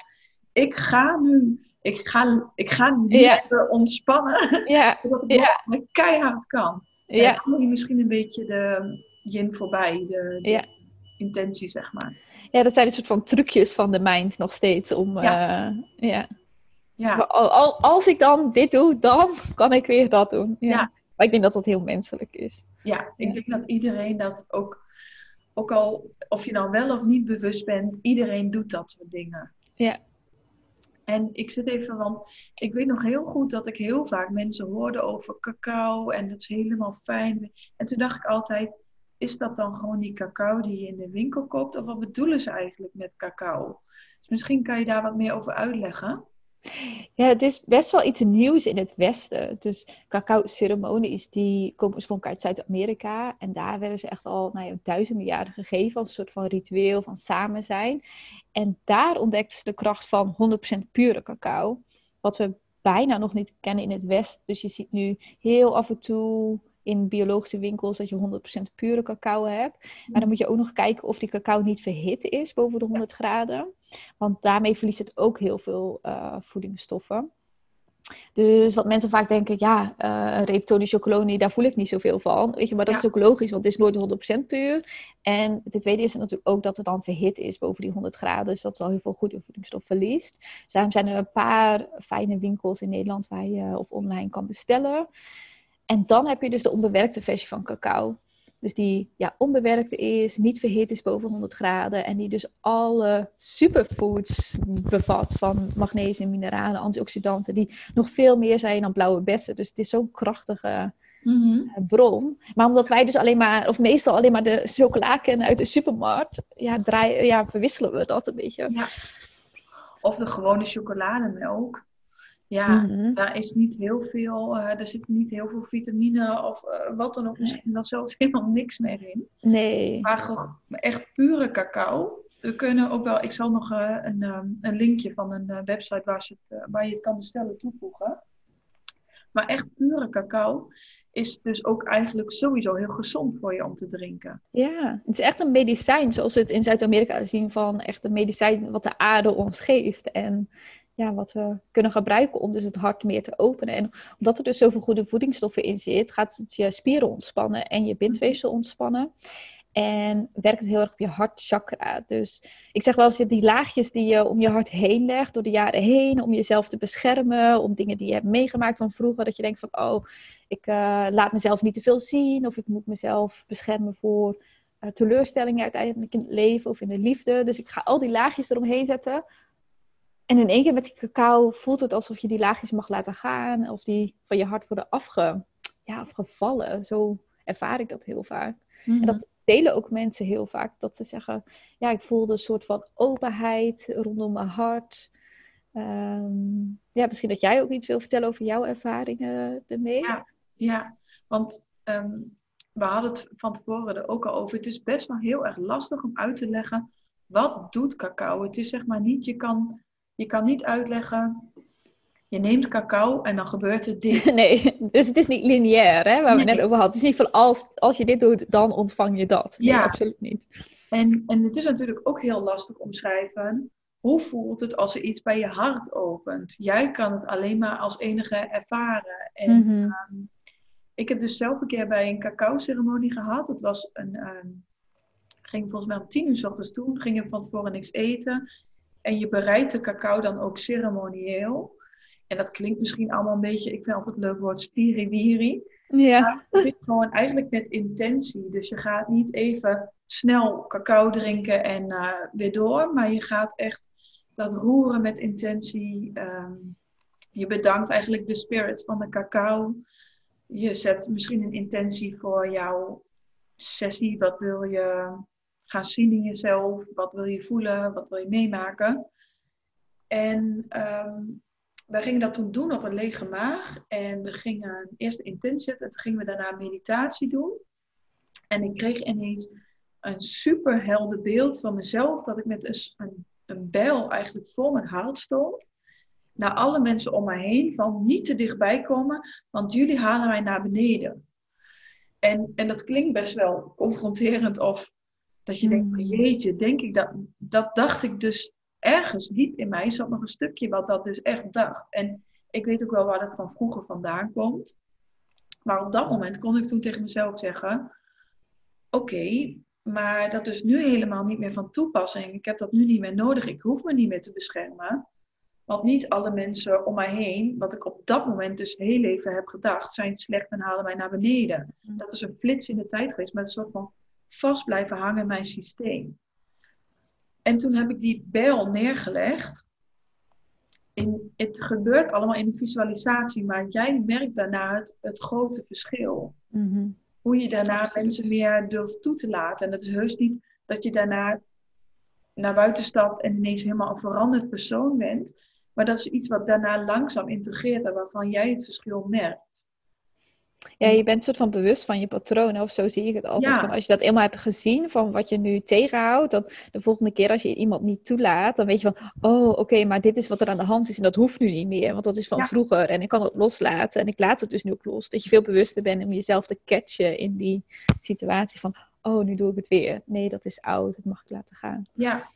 ik ga nu, ik ga, ik ga nu Ja. ontspannen. Ja, [LAUGHS] dat het Ja. keihard kan. Ja, dan je misschien een beetje de yin voorbij, de, de Ja. intentie zeg maar. ja, dat zijn een soort van trucjes van de mind nog steeds om, ja. ja. Ja, Maar al- al- als ik dan dit doe, dan [LAUGHS] kan ik weer dat doen. Ja. Ja. Maar ik denk dat dat heel menselijk is. ja ik Ja. denk dat iedereen dat ook, ook al of je nou wel of niet bewust bent, iedereen doet dat soort dingen. Ja. En ik zit even, want ik weet nog heel goed dat ik heel vaak mensen hoorde over cacao en dat is helemaal fijn. En toen dacht ik altijd, is dat dan gewoon die cacao die je in de winkel koopt? Of wat bedoelen ze eigenlijk met cacao? Dus misschien kan je daar wat meer over uitleggen. Ja, het is best wel iets nieuws in het Westen. Dus cacao-ceremonies die komen oorspronkelijk uit Zuid-Amerika. En daar werden ze echt al nou ja, duizenden jaren gegeven als een soort van ritueel van samen zijn. En daar ontdekten ze de kracht van 100% pure cacao. Wat we bijna nog niet kennen in het Westen. Dus je ziet nu heel af en toe in biologische winkels dat je 100% pure cacao hebt. Maar dan moet je ook nog kijken of die cacao niet verhit is boven de 100 graden. Want daarmee verliest het ook heel veel eh, voedingsstoffen. Dus wat mensen vaak denken, ja, uh, reeptonie chocolonie, daar voel ik niet zoveel van. Weet je, maar dat is ook logisch, want het is nooit 100% puur. En ten tweede is natuurlijk ook dat het dan verhit is boven die 100 graden. Dus dat is al heel veel goede voedingsstof verliest. Dus daarom zijn er een paar fijne winkels in Nederland waar je of online kan bestellen. En dan heb je dus de onbewerkte versie van cacao. Dus die ja, onbewerkt is, niet verhit is boven 100 graden. En die dus alle superfoods bevat van magnesium, mineralen, antioxidanten. Die nog veel meer zijn dan blauwe bessen. Dus het is zo'n krachtige mhm. eh, bron. Maar omdat wij dus alleen maar, of meestal alleen maar de chocola kennen uit de supermarkt. Ja, draaien, ja verwisselen we dat een beetje. Ja. Of de gewone chocolademelk. Ja, mhm. daar is niet heel veel, uh, er zit niet heel veel vitamine of uh, wat dan ook. Misschien wel zelfs [LAUGHS] helemaal niks meer in. Nee. Maar echt pure cacao. We kunnen ook wel, ik zal nog uh, een, um, een linkje van een website waar, ze het, waar je het kan bestellen toevoegen. Maar echt pure cacao is dus ook eigenlijk sowieso heel gezond voor je om te drinken. Ja, het is echt een medicijn, zoals we het in Zuid-Amerika zien van echt een medicijn wat de aarde ons geeft. En ja, wat we kunnen gebruiken om dus het hart meer te openen. En omdat er dus zoveel goede voedingsstoffen in zit, gaat het je spieren ontspannen en je bindweefsel ontspannen. En werkt het heel erg op je hartchakra. Dus ik zeg wel eens, die laagjes die je om je hart heen legt door de jaren heen, om jezelf te beschermen, om dingen die je hebt meegemaakt van vroeger, dat je denkt van, oh, ik uh, laat mezelf niet te veel zien, of ik moet mezelf beschermen voor uh, teleurstellingen uiteindelijk in het leven of in de liefde. Dus ik ga al die laagjes eromheen zetten, en in één keer met die cacao voelt het alsof je die laagjes mag laten gaan. Of die van je hart worden afge, ja, afgevallen. Zo ervaar ik dat heel vaak. En mhm. dat delen ook mensen heel vaak. Dat ze zeggen, ja, ik voelde een soort van openheid rondom mijn hart. Ehm, ja, misschien dat jij ook iets wil vertellen over jouw ervaringen ermee. Ja, ja want ehm, we hadden het van tevoren er ook al over. Het is best wel heel erg lastig om uit te leggen, wat doet cacao? Het is zeg maar niet, je kan je kan niet uitleggen, je neemt cacao en dan gebeurt er dit. [LAUGHS] Nee, dus het is niet lineair, hè, waar we net over hadden. Het is niet van als, als je dit doet, dan ontvang je dat. Nee, ja, absoluut niet. En, en het is natuurlijk ook heel lastig omschrijven. Hoe voelt het als er iets bij je hart opent? Jij kan het alleen maar als enige ervaren. En mhm. ehm, ik heb dus zelf een keer bij een cacao-ceremonie gehad. Het was een, ehm, ging volgens mij om tien uur s ochtends toen. Ging je van tevoren niks eten. En je bereidt de cacao dan ook ceremonieel. En dat klinkt misschien allemaal een beetje, ik vind altijd het leuk woord spiriwiri. Ja. Maar het is gewoon eigenlijk met intentie. Dus je gaat niet even snel cacao drinken en uh, weer door. Maar je gaat echt dat roeren met intentie. Um, je bedankt eigenlijk de spirit van de cacao. Je zet misschien een intentie voor jouw sessie. Wat wil je gaan zien in jezelf. Wat wil je voelen? Wat wil je meemaken? En um, wij gingen dat toen doen op een lege maag. En we gingen eerst intentie zetten. En toen gingen we daarna meditatie doen. En ik kreeg ineens een super helder beeld van mezelf. Dat ik met een, een, bijl eigenlijk voor mijn hart stond. Naar alle mensen om mij heen. Van niet te dichtbij komen. Want jullie halen mij naar beneden. En, en dat klinkt best wel confronterend of dat je denkt, hmm. jeetje, denk ik dat, dat dacht ik dus ergens diep in mij zat nog een stukje wat dat dus echt dacht. En ik weet ook wel waar dat van vroeger vandaan komt. Maar op dat moment kon ik toen tegen mezelf zeggen: Oké, maar dat is nu helemaal niet meer van toepassing. Ik heb dat nu niet meer nodig. Ik hoef me niet meer te beschermen. Want niet alle mensen om mij heen, wat ik op dat moment dus heel even heb gedacht, zijn slecht en halen mij naar beneden. Hmm. Dat is een flits in de tijd geweest, maar een soort van vast blijven hangen in mijn systeem. En toen heb ik die bijl neergelegd. In, het gebeurt allemaal in de visualisatie, maar jij merkt daarna het, het grote verschil. Mhm. Hoe je daarna mensen meer durft toe te laten. En het is heus niet dat je daarna naar buiten stapt en ineens helemaal een veranderd persoon bent. Maar dat is iets wat daarna langzaam integreert en waarvan jij het verschil merkt. Ja, je bent soort van bewust van je patronen, of zo zie ik het altijd. Van als je dat eenmaal hebt gezien, van wat je nu tegenhoudt, dan de volgende keer als je iemand niet toelaat, dan weet je van, oh, oké, maar dit is wat er aan de hand is en dat hoeft nu niet meer, want dat is van vroeger en ik kan het loslaten en ik laat het dus nu ook los. Dat je veel bewuster bent om jezelf te catchen in die situatie van, oh, nu doe ik het weer. Nee, dat is oud, dat mag ik laten gaan. Ja,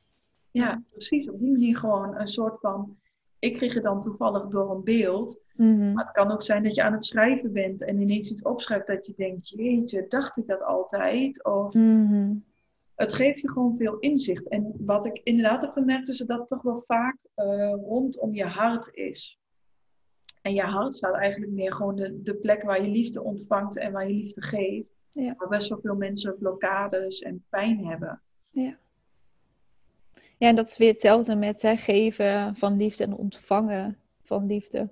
ja precies. Op die manier gewoon een soort van ik kreeg het dan toevallig door een beeld. Mhm. Maar het kan ook zijn dat je aan het schrijven bent en ineens iets opschrijft dat je denkt, jeetje, dacht ik dat altijd? Of Mhm. het geeft je gewoon veel inzicht. En wat ik inderdaad heb gemerkt, is dat dat toch wel vaak eh, rondom je hart is. En je hart staat eigenlijk meer gewoon de, de plek waar je liefde ontvangt en waar je liefde geeft. Ja. Waar best wel veel mensen blokkades en pijn hebben. Ja, en dat is weer hetzelfde met hè, geven van liefde en ontvangen van liefde.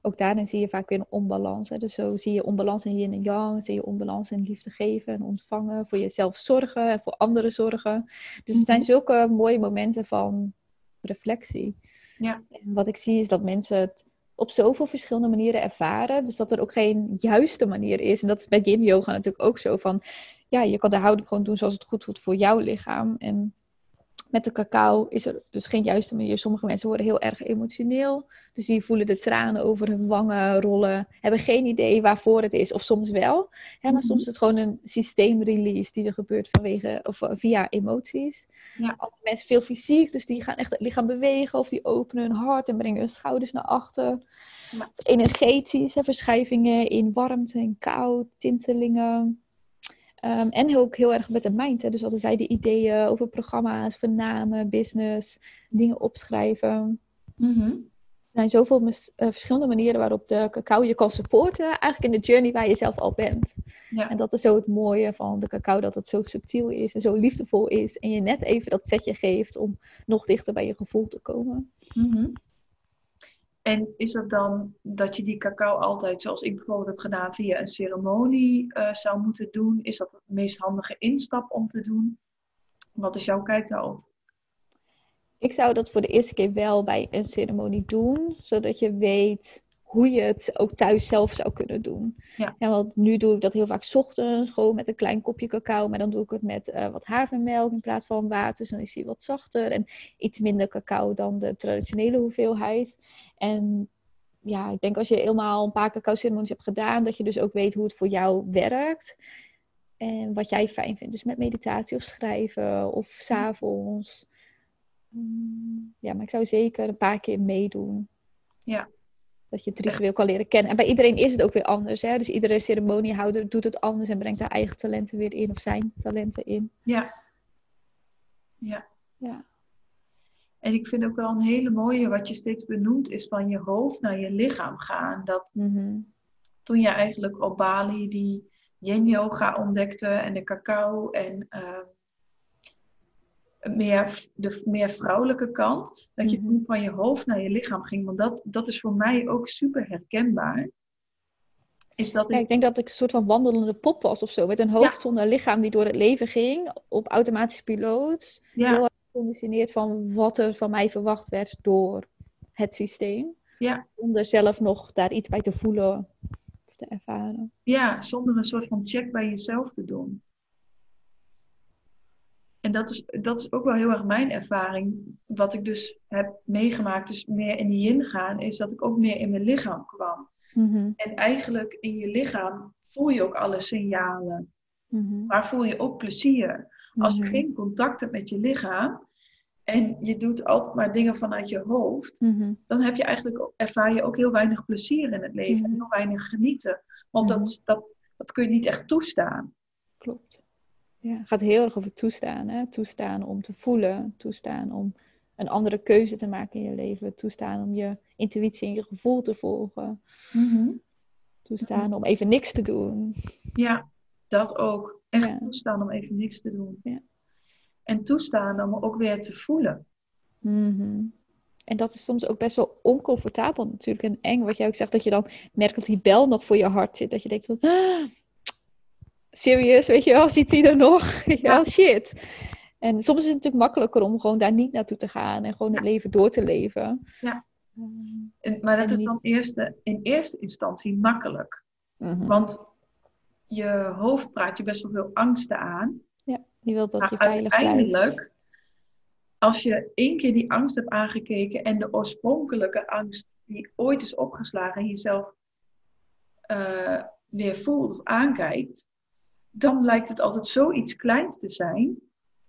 Ook daarin zie je vaak weer een onbalans. Hè. Dus zo zie je onbalans in yin en yang, zie je onbalans in liefde geven en ontvangen, voor jezelf zorgen en voor anderen zorgen. Dus het zijn Mhm. zulke mooie momenten van reflectie. Ja. En wat ik zie is dat mensen het op zoveel verschillende manieren ervaren. Dus dat er ook geen juiste manier is. En dat is bij yin yoga natuurlijk ook zo van... Ja, je kan de houding gewoon doen zoals het goed voelt voor jouw lichaam. En met de cacao is er dus geen juiste manier. Sommige mensen worden heel erg emotioneel. Dus die voelen de tranen over hun wangen rollen. Hebben geen idee waarvoor het is. Of soms wel. Hè, maar soms is het gewoon een systeemrelease die er gebeurt vanwege, of, eh, via emoties. Ja. Andere mensen veel fysiek. Dus die gaan echt het lichaam bewegen. Of die openen hun hart en brengen hun schouders naar achter. Ja. Energetisch. Hè, verschuivingen in warmte en koud. Tintelingen. Ehm, en ook heel erg met de mind. Hè. Dus wat zei, de ideeën over programma's, over namen, business, dingen opschrijven. Mhm. Er zijn zoveel eh, verschillende manieren waarop de cacao je kan supporten. Eigenlijk in de journey waar je zelf al bent. Ja. En dat is zo het mooie van de cacao, dat het zo subtiel is en zo liefdevol is. En je net even dat setje geeft om nog dichter bij je gevoel te komen. Mhm. En is dat dan dat je die cacao altijd, zoals ik bijvoorbeeld heb gedaan, via een ceremonie eh, zou moeten doen? Is dat de meest handige instap om te doen? Wat is jouw kijk daarop? Ik zou dat voor de eerste keer wel bij een ceremonie doen, zodat je weet hoe je het ook thuis zelf zou kunnen doen. Ja. want nu doe ik dat heel vaak 's ochtends, gewoon met een klein kopje cacao, maar dan doe ik het met eh, wat havermelk in plaats van water, dus dan is hij wat zachter en iets minder cacao dan de traditionele hoeveelheid. En ja, ik denk als je helemaal een paar cacao-ceremonies hebt gedaan, dat je dus ook weet hoe het voor jou werkt. En wat jij fijn vindt. Dus met meditatie of schrijven of s'avonds. Mm, Ja, maar ik zou zeker een paar keer meedoen. Ja. Dat je het ritueel kan leren kennen. En bij iedereen is het ook weer anders. Hè? Dus iedere ceremoniehouder doet het anders en brengt haar eigen talenten weer in. Of zijn talenten in. Ja. Ja. Ja. En ik vind ook wel een hele mooie, wat je steeds benoemt, is van je hoofd naar je lichaam gaan. Dat Mhm. toen je eigenlijk op Bali die yin yoga ontdekte en de cacao en ehm, meer, de meer vrouwelijke kant, dat je Mhm. toen van je hoofd naar je lichaam ging. Want dat, dat is voor mij ook super herkenbaar. Is dat Ja, ik, ik denk dat ik een soort van wandelende pop was of zo. Met een hoofd zonder lichaam die door het leven ging. Op automatische piloot. ja, Heel erg geconditioneerd van wat er van mij verwacht werd door het systeem. Ja. Zonder zelf nog daar iets bij te voelen of te ervaren. ja, zonder een soort van check bij jezelf te doen. En dat is, dat is ook wel heel erg mijn ervaring. Wat ik dus heb meegemaakt, dus meer in die yin gaan, is dat ik ook meer in mijn lichaam kwam. Mhm, En eigenlijk in je lichaam voel je ook alle signalen. mhm, Maar voel je ook plezier. Als je mhm, geen contact hebt met je lichaam en je doet altijd maar dingen vanuit je hoofd, dan heb je eigenlijk, ervaar je ook heel weinig plezier in het leven en heel weinig genieten. Want dat, dat, dat kun je niet echt toestaan. Klopt. Ja, het gaat heel erg over toestaan. Hè? Toestaan om te voelen. Toestaan om een andere keuze te maken in je leven. Toestaan om je intuïtie en je gevoel te volgen. Toestaan om even niks te doen. Ja, dat ook. Echt Ja. toestaan om even niks te doen. Ja. En toestaan om ook weer te voelen. Mhm. En dat is soms ook best wel oncomfortabel natuurlijk en eng. Wat jij ook zegt, dat je dan merkt dat die bel nog voor je hart zit. Dat je denkt van, ah, serieus, weet je wel, [LAUGHS] zit hij er nog? [LAUGHS] ja, Ja. shit. En soms is het natuurlijk makkelijker om gewoon daar niet naartoe te gaan en gewoon het leven door te leven. Ja. En, maar dat En is niet- dan eerste, in eerste instantie makkelijk. mhm. Want je hoofd praat je best wel veel angsten aan. Die wil dat je veilig blijft. uiteindelijk, als je één keer die angst hebt aangekeken en de oorspronkelijke angst die ooit is opgeslagen en jezelf eh, weer voelt of aankijkt, dan lijkt het altijd zoiets kleins te zijn,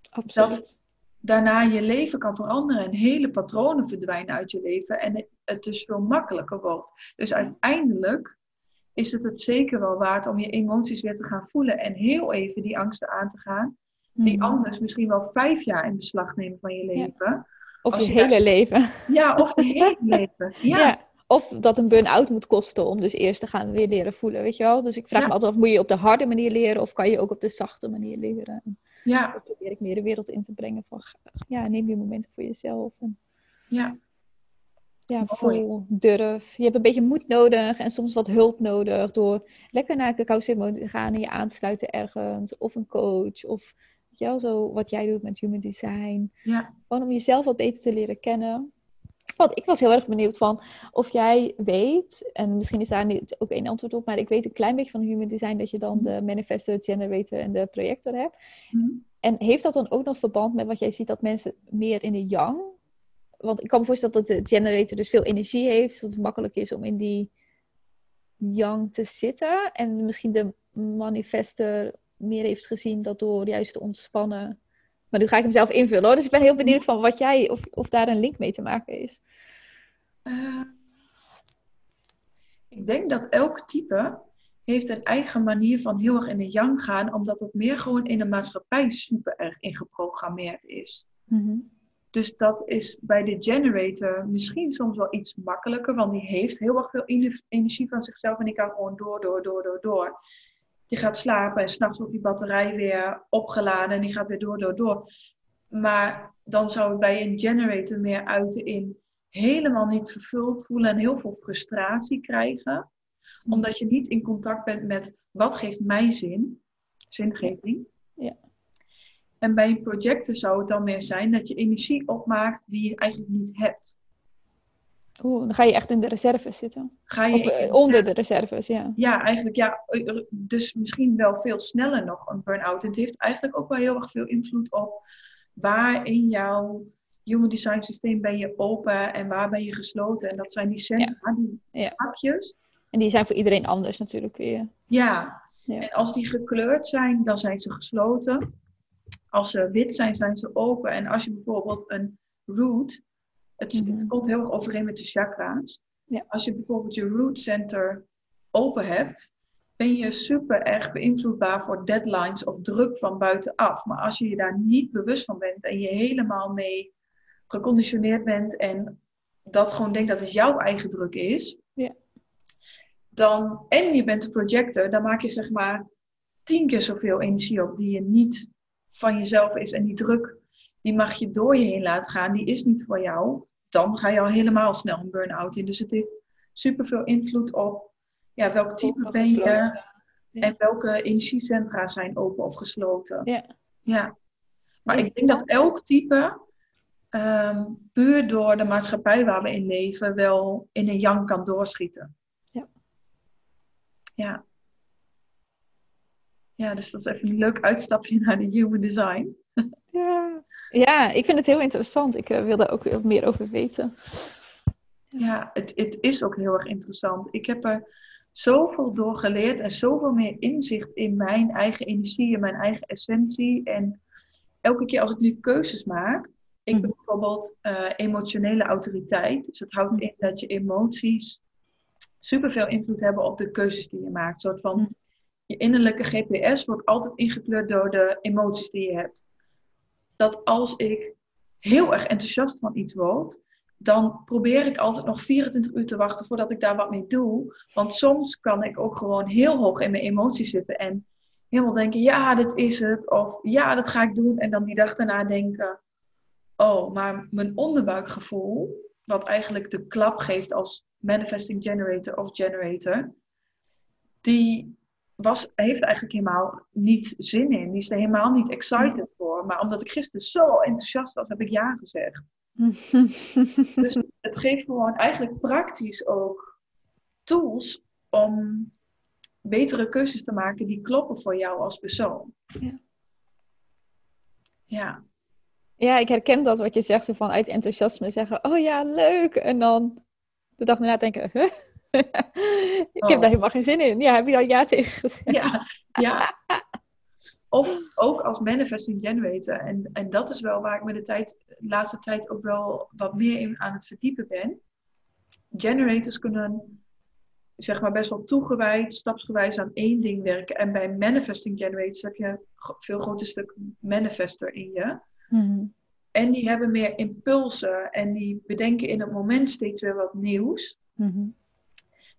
Absoluut. dat daarna je leven kan veranderen en hele patronen verdwijnen uit je leven. En het, dus veel makkelijker wordt. Dus uiteindelijk is het het zeker wel waard om je emoties weer te gaan voelen en heel even die angsten aan te gaan, die mhm. anders misschien wel vijf jaar in beslag nemen van je leven. Of je, hele leven. Ja, of je hele [LAUGHS] leven. Ja. Of dat een burn-out moet kosten om dus eerst te gaan weer leren voelen, weet je wel? Dus ik vraag me altijd af, moet je op de harde manier leren of kan je ook op de zachte manier leren? Ja. Dan probeer ik meer de wereld in te brengen van, ja, neem je momenten voor jezelf. En, ja. Ja, vol durf. Je hebt een beetje moed nodig en soms wat hulp nodig door lekker naar een ceremonie te gaan en je aansluiten ergens. Of een coach of weet je wel, zo wat jij doet met human design. Ja. Gewoon om jezelf wat beter te leren kennen. Want ik was heel erg benieuwd van of jij weet, en misschien is daar niet ook één antwoord op, maar ik weet een klein beetje van human design dat je dan mhm. de manifestor, generator en de projector hebt. Mhm. En heeft dat dan ook nog verband met wat jij ziet dat mensen meer in de yang? Want ik kan me voorstellen dat de generator dus veel energie heeft, dat het makkelijk is om in die yang te zitten. En misschien de manifester meer heeft gezien dat door juist te ontspannen maar nu ga ik hem zelf invullen hoor. Dus ik ben heel benieuwd van wat jij, of, of daar een link mee te maken is. Uh, ik denk dat elk type heeft een eigen manier van heel erg in de yang gaan, omdat het meer gewoon in de maatschappij super erg ingeprogrammeerd is. Mm Dus dat is bij de generator misschien soms wel iets makkelijker, want die heeft heel erg veel energie van zichzelf en die kan gewoon door, door, door, door, door je gaat slapen en s'nachts wordt die batterij weer opgeladen en die gaat weer door, door, door. Maar dan zou het bij een generator meer uiten in helemaal niet vervuld voelen en heel veel frustratie krijgen. Mm. Omdat je niet in contact bent met wat geeft mij zin, zingeving. Ja. En bij een projector zou het dan meer zijn dat je energie opmaakt die je eigenlijk niet hebt. Oeh, dan ga je echt in de reserves zitten. Ga je of eh, onder de reserves, ja. Ja, eigenlijk ja. Eh, dus misschien wel veel sneller nog een burn-out. Het heeft eigenlijk ook wel heel erg veel invloed op waar in jouw human design systeem ben je open en waar ben je gesloten. En dat zijn die centra, die ja. vakjes. En die zijn voor iedereen anders natuurlijk weer. Ja. ja. en als die gekleurd zijn, dan zijn ze gesloten. Als ze wit zijn, zijn ze open. En als je bijvoorbeeld een root het, mhm. komt heel erg overeen met de chakra's. Ja. Als je bijvoorbeeld je root center open hebt, ben je super erg beïnvloedbaar voor deadlines of druk van buitenaf. Maar als je je daar niet bewust van bent en je helemaal mee geconditioneerd bent en dat gewoon denkt dat het jouw eigen druk is, ja. dan, en je bent een projector, dan maak je zeg maar tien keer zoveel energie op die je niet van jezelf is. En die druk, die mag je door je heen laten gaan, die is niet voor jou dan ga je al helemaal snel een burn-out in. Dus het heeft super veel invloed op ja, welk type ben je en welke energiecentra zijn open of gesloten. Ja. ja. Maar ik denk dat elk type, um, puur door de maatschappij waar we in leven, wel in een yang kan doorschieten. Ja. Ja. Ja, dus dat is even een leuk uitstapje naar de human design. Ja, ja ik vind het heel interessant. Ik uh, wil ook meer over weten. Ja, het, het is ook heel erg interessant. Ik heb er zoveel door geleerd en zoveel meer inzicht in mijn eigen energie en mijn eigen essentie. En elke keer als ik nu keuzes maak, ik ben mhm. bijvoorbeeld uh, emotionele autoriteit. Dus dat houdt in dat je emoties superveel invloed hebben op de keuzes die je maakt. Een soort van mhm. je innerlijke GPS wordt altijd ingekleurd door de emoties die je hebt dat als ik heel erg enthousiast van iets word, dan probeer ik altijd nog 24 uur te wachten voordat ik daar wat mee doe. Want soms kan ik ook gewoon heel hoog in mijn emoties zitten en helemaal denken, ja, dit is het. Of ja, dat ga ik doen. En dan die dag daarna denken, oh, maar mijn onderbuikgevoel, wat eigenlijk de klap geeft als manifesting generator of generator, die was, heeft eigenlijk helemaal niet zin in. Die is er helemaal niet excited voor. Maar omdat ik gisteren zo enthousiast was, heb ik ja gezegd. [LAUGHS] dus het geeft gewoon eigenlijk praktisch ook tools om betere keuzes te maken die kloppen voor jou als persoon. Ja. Ja. Ja, ik herken dat wat je zegt, zo vanuit enthousiasme zeggen, oh ja, leuk. En dan de dag daarna denken, huh? Ik heb daar oh. helemaal geen zin in. Ja, heb je al ja tegen gezegd? Ja, ja. [LAUGHS] Of ook als manifesting generator. En, en dat is wel waar ik me de, tijd, de laatste tijd ook wel wat meer in aan het verdiepen ben. generators kunnen zeg maar best wel toegewijd, stapsgewijs aan één ding werken. En bij manifesting generators heb je een veel groter stuk manifester in je. Mhm. En die hebben meer impulsen en die bedenken in het moment steeds weer wat nieuws. Mhm.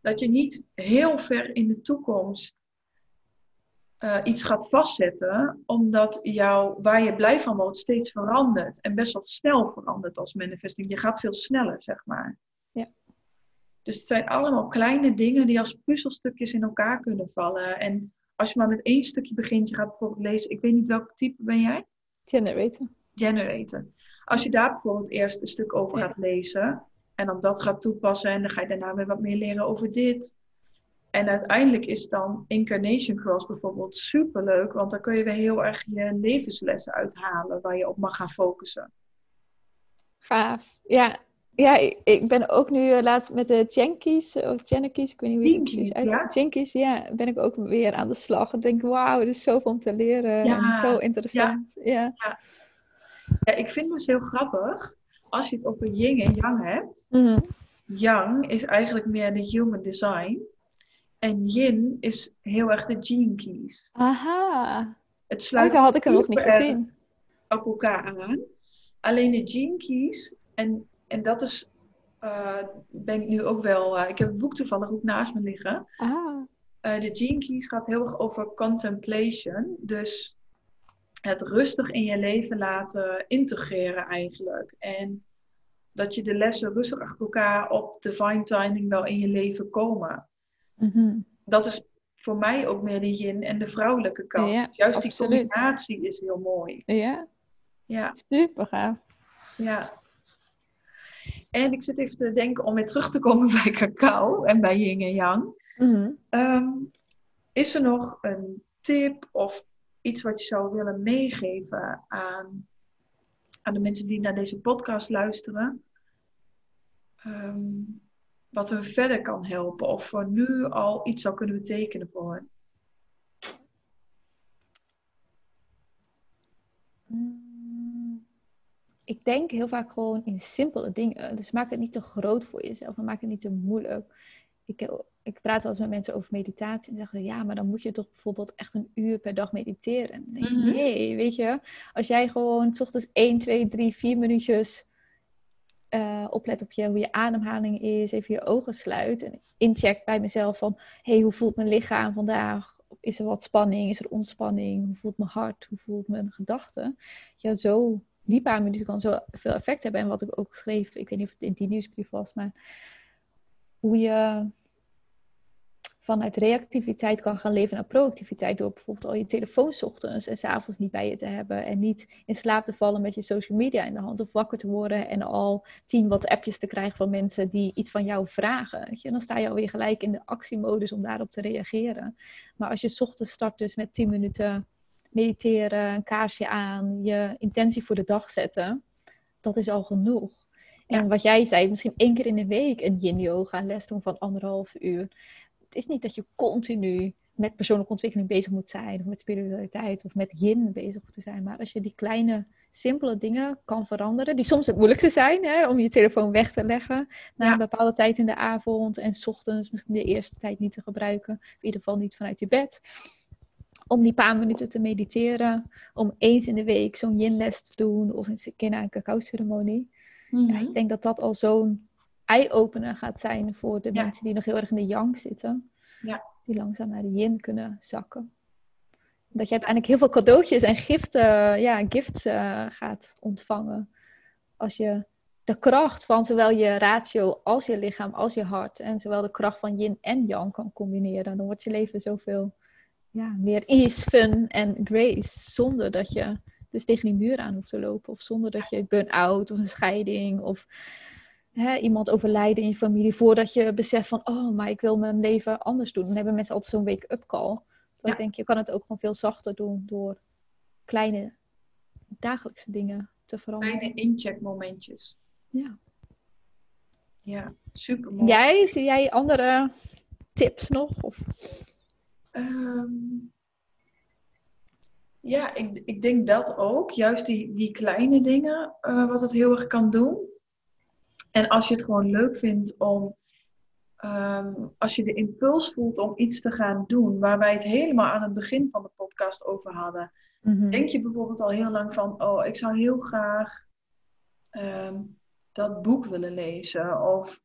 Dat je niet heel ver in de toekomst eh, iets gaat vastzetten, omdat jouw, waar je blij van wordt steeds verandert. En best wel snel verandert als manifesting. Je gaat veel sneller, zeg maar. Ja. Dus het zijn allemaal kleine dingen die als puzzelstukjes in elkaar kunnen vallen. En als je maar met één stukje begint, je gaat bijvoorbeeld lezen, ik weet niet welk type ben jij? Generator. Generator. Als je daar bijvoorbeeld eerst een stuk over Ja. gaat lezen en dan dat gaat toepassen en dan ga je daarna weer wat meer leren over dit. En uiteindelijk is dan Incarnation Cross bijvoorbeeld superleuk, want dan kun je weer heel erg je levenslessen uithalen waar je op mag gaan focussen. Gaaf. Ja, ja ik, ben ook nu eh, laatst met de Jenkies, of Jenkies, ik weet niet hoe je precies uit. ja. Ja, ben ik ook weer aan de slag. Ik denk, wauw, er is zoveel om te leren. Ja, En zo interessant. Ja. Ja, ik vind het dus heel grappig als je het over yin en yang hebt. Mhm. Yang is eigenlijk meer de human design. En yin is heel erg de gene keys. Aha. Het sluit had ik hem nog niet gezien. op elkaar aan. Alleen de gene keys, en, en dat is, eh, ben ik nu ook wel, eh, ik heb het boek toevallig ook naast me liggen. Ah. De gene keys gaat heel erg over contemplation. Dus het rustig in je leven laten integreren eigenlijk. En dat je de lessen rustig achter elkaar op divine timing wel in je leven komen. Mhm. Dat is voor mij ook meer de yin en de vrouwelijke kant. Ja, Juist die combinatie is heel mooi. Ja, Ja, super gaaf. ja. En ik zit even te denken om weer terug te komen [LAUGHS] bij cacao en bij yin en yang. Mhm. Ehm, is er nog een tip of iets wat je zou willen meegeven aan, aan de mensen die naar deze podcast luisteren? Ehm, wat hun verder kan helpen of voor nu al iets zou kunnen betekenen voor hen? Mm, Ik denk heel vaak gewoon in simpele dingen. Dus maak het niet te groot voor jezelf en maak het niet te moeilijk. Ik, ik praat wel eens met mensen over meditatie en zeggen ja, maar dan moet je toch bijvoorbeeld echt een uur per dag mediteren. En dan denk ik, Mhm. nee, weet je, als jij gewoon 's ochtends 1, 2, 3, 4 minuutjes eh, oplet op je, hoe je ademhaling is, even je ogen sluit en incheck bij mezelf van hey, hoe voelt mijn lichaam vandaag? Is er wat spanning? Is er ontspanning? Hoe voelt mijn hart? Hoe voelt mijn gedachten? Ja, zo die paar minuten kan zo veel effect hebben. En wat ik ook schreef, ik weet niet of het in die nieuwsbrief was, maar hoe je vanuit reactiviteit kan gaan leven naar proactiviteit door bijvoorbeeld al je telefoon 's ochtends en 's avonds niet bij je te hebben en niet in slaap te vallen met je social media in de hand of wakker te worden en al tien wat appjes te krijgen van mensen die iets van jou vragen. Weet je? Dan sta je alweer gelijk in de actiemodus om daarop te reageren. Maar als je 's ochtends start dus met 10 minuten mediteren, een kaarsje aan, je intentie voor de dag zetten, dat is al genoeg. En wat jij zei, misschien één keer in de week een yin yoga les doen van anderhalf uur. Het is niet dat je continu met persoonlijke ontwikkeling bezig moet zijn, of met spiritualiteit, of met yin bezig moet zijn. Maar als je die kleine, simpele dingen kan veranderen, die soms het moeilijkste zijn, hè, om je telefoon weg te leggen na Ja. een bepaalde tijd in de avond en 's ochtends misschien de eerste tijd niet te gebruiken, in ieder geval niet vanuit je bed. Om die paar minuten te mediteren, om eens in de week zo'n yin-les te doen of een keer naar een cacao-ceremonie. Ja, ik denk dat dat al zo'n eye-opener gaat zijn voor de Ja. mensen die nog heel erg in de yang zitten. Ja. Die langzaam naar de yin kunnen zakken. Dat je uiteindelijk heel veel cadeautjes en giften, ja, gifts eh, gaat ontvangen. Als je de kracht van zowel je ratio als je lichaam als je hart. En zowel de kracht van yin en yang kan combineren. Dan wordt je leven zoveel ja, meer ease, fun en grace. Zonder dat je dus tegen die muur aan hoeft te lopen. Of zonder dat je burn-out of een scheiding of hè, iemand overlijden in je familie. Voordat je beseft van, oh, maar ik wil mijn leven anders doen. Dan hebben mensen altijd zo'n wake-up call. Ja. denk, je kan het ook gewoon veel zachter doen door kleine dagelijkse dingen te veranderen. Kleine incheckmomentjes. Ja. Ja, super mooi. Jij, zie jij andere tips nog? Of... Ehm, ja, ik, ik denk dat ook. Juist die, die kleine dingen, eh, wat het heel erg kan doen. En als je het gewoon leuk vindt om ehm, als je de impuls voelt om iets te gaan doen, waar wij het helemaal aan het begin van de podcast over hadden. Mhm. Denk je bijvoorbeeld al heel lang van, oh, ik zou heel graag ehm, dat boek willen lezen of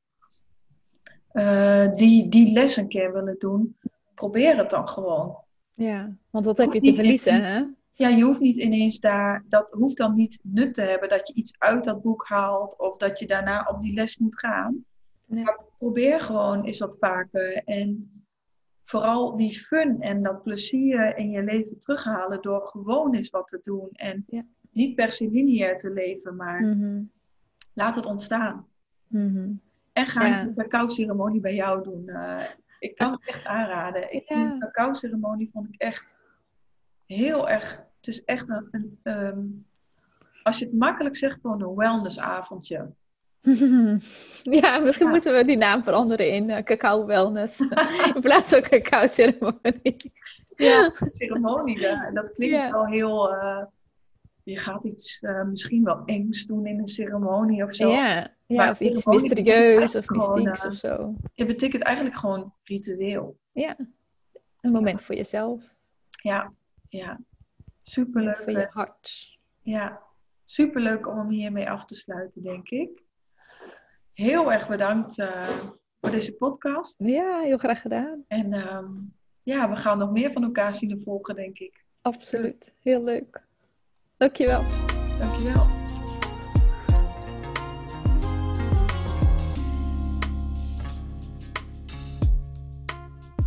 eh, die, die les een keer willen doen. Probeer het dan gewoon. Ja, want wat heb je te verliezen, hè? Ja, je hoeft niet ineens daar, dat hoeft dan niet nut te hebben dat je iets uit dat boek haalt of dat je daarna op die les moet gaan. Nee. Maar probeer gewoon eens wat vaker en vooral die fun en dat plezier in je leven terughalen door gewoon eens wat te doen en Ja. niet per se lineair te leven, maar Mhm. laat het ontstaan. Mhm. En ga Ja. een cacao-ceremonie bij jou doen. Eh, ik kan het echt aanraden. Ik Ja. de cacao-ceremonie vond ik echt heel erg. Het is echt een, een ehm, als je het makkelijk zegt, gewoon een wellnessavondje. [LAUGHS] Ja, misschien Ja. moeten we die naam veranderen in eh, cacao wellness. [LAUGHS] in plaats van cacao ceremonie. Ja, [LAUGHS] ceremonie. ja. Dat klinkt Ja. wel heel. eh, je gaat iets eh, misschien wel engs doen in een ceremonie of zo. Ja, ja of iets mysterieus of gewoon, mystieks of zo. Het betekent eigenlijk gewoon ritueel. Ja, een moment voor jezelf. Ja, ja. Superleuk. voor je hart. Ja, superleuk om hem hiermee af te sluiten, denk ik. Heel erg bedankt eh, voor deze podcast. Ja, heel graag gedaan. En ehm, ja, we gaan nog meer van elkaar zien en volgen, denk ik. Absoluut. Heel leuk. Dankjewel. Dankjewel.